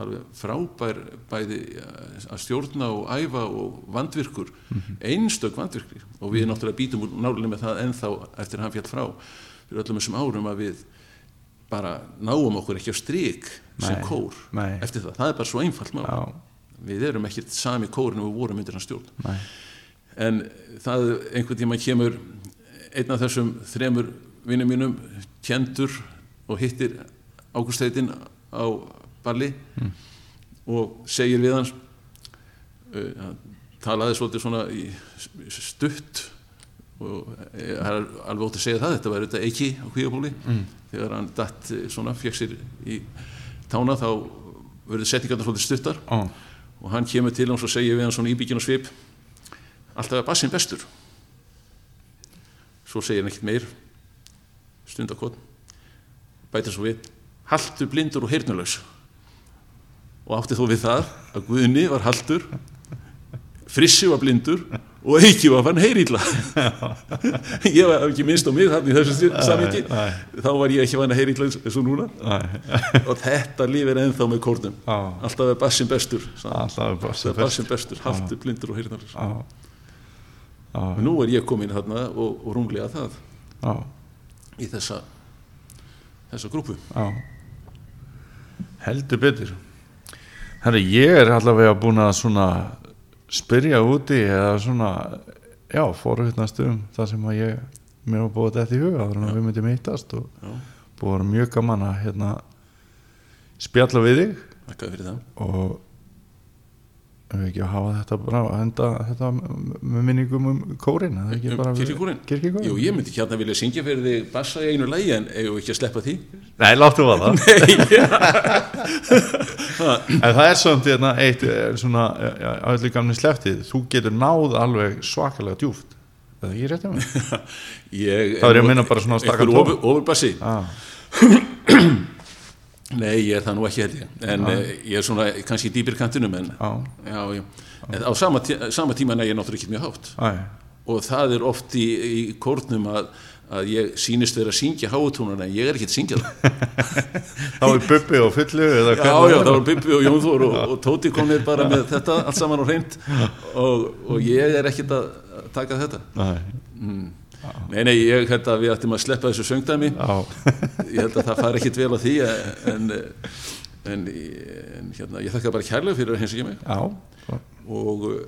Alveg frábær bæði uh, að stjórna og æfa og vandvirkur einstök vandvirkri og við náttúrulega býtum nálega með það ennþá eftir hann fjall frá fyrir öllum þessum árum að við bara náum okkur ekki á strik sem kór nei. eftir það, það er bara svo einfalt mál. Já, við erum ekkert sami kórin og við vorum undir hans stjórn. Nei, en það einhvern tíma kemur einn af þessum þremur vinnum mínum kendur og hittir Ágústeitin á balli og segir við hans uh, hann talaði svolítið svona í stutt og eh, það er alveg ótt að segja það þetta var þetta ekki á kvíabúli mm. þegar hann datt eh, svona, fekk sér í tána þá verður setningarna svolítið stuttar. Já, og hann kemur til hans og segir við hann svona íbyggin og svip alltaf er bassin bestur. Svo segir hann ekkert meir. Stundakot bætir svo við haltur blindur og heyrnulaus og átti þó við það að Guðni var haltur Frissi var blindur og Eiki var fann heyrilla ég var ekki minnst á mig þarna í þessu samingi nei. þá var ég ekki fann að heyrilla eins og núna. Og þetta lífið ennþá með kórnum. Alltaf er bassin bestur hann. alltaf er bassin bestur, haltur, blindur og heyrnarlis Já, og nú er ég komin þarna og, og runglega það já, í þessa þessa grúpu. Já. Heldur betur. Herri, ég er allavega búin að svona spyrja úti eða svona já, forhutnast um það sem að ég mér var búið þetta í huga þannig að við myndum hittast og Já. búið að vera mjög gaman að hérna spjalla við þig. Og ekki að hafa þetta bara að henda þetta með minningum um kórin eða ekki bara Um kirkjúkúrin Jú, ég myndi hérna vilja syngja fyrir þig bassa í einu lægi en eigum við ekki að sleppa því? Nei, láttu að það En það er samt hérna, eitt er svona á öllu gamni sleftið þú getur náð alveg svakalega djúft Það er ekki rétt um ég, Það er ég að minna bara svona staka Einhver tón. ofur, ofurbassi ah, Nei, ég er það nú ekki held ég. En uh, ég er svona kannski í dýpir kantinum en, Já. já, já. en á sama, tí sama tíma er ég náttúrulega ekki mjög hátt. Og það er oft í, í kórnum að, að ég sýnist þeirra að syngja háutúnuna en ég er ekki að syngja það Þá er Bubbi og fullu eða Já, hvernig já, það? Var Bibi og Jónþór og, og Tóti komnir bara með þetta allt saman á hreint. Og, og ég er ekkert að taka þetta. Nei, Nei, nei, ég held að við ættum að sleppa þessu söngdæmi. Ég held að það fari ekkert vel á því en, en, en hérna, ég þakka bara kærlega fyrir að heimsækja mig. Já. Og uh,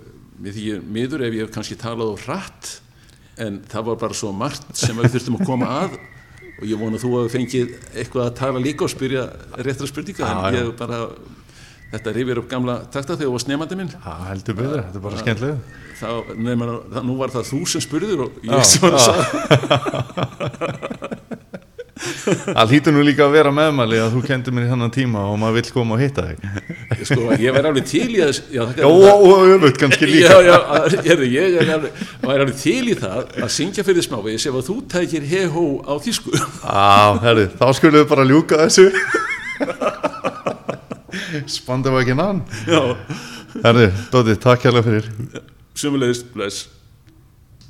mér þykir miður ef ég hef kannski talað á hratt en það var bara svo margt sem við þurftum að koma að. Og ég vona að þú fengið eitthvað að tala líka og spyrja réttra spurninga en ég bara þetta rifir upp gamla takta þegar þú var snemandi minn. Já, heldur betur, þetta er bara það, nú var það þú sem spurður og Já, ég sem var að já. sagði Það hlýtur nú líka að vera meðmæli að þú kendur mér í þannig tíma og maður vill koma og hitta þig. Sko, ég væri alveg til í að já, Já, og, öfut kannski Já, líka já, heyrðu, ég alveg, væri alveg til í það að syngja fyrir smávegis ef þú tækir he-hó á þýsku Á, herri, þá skulum við bara ljúka þessu Spandum við ekki nann Já, Herri, Dóti, takk hérlega fyrir. Sumulegist, bless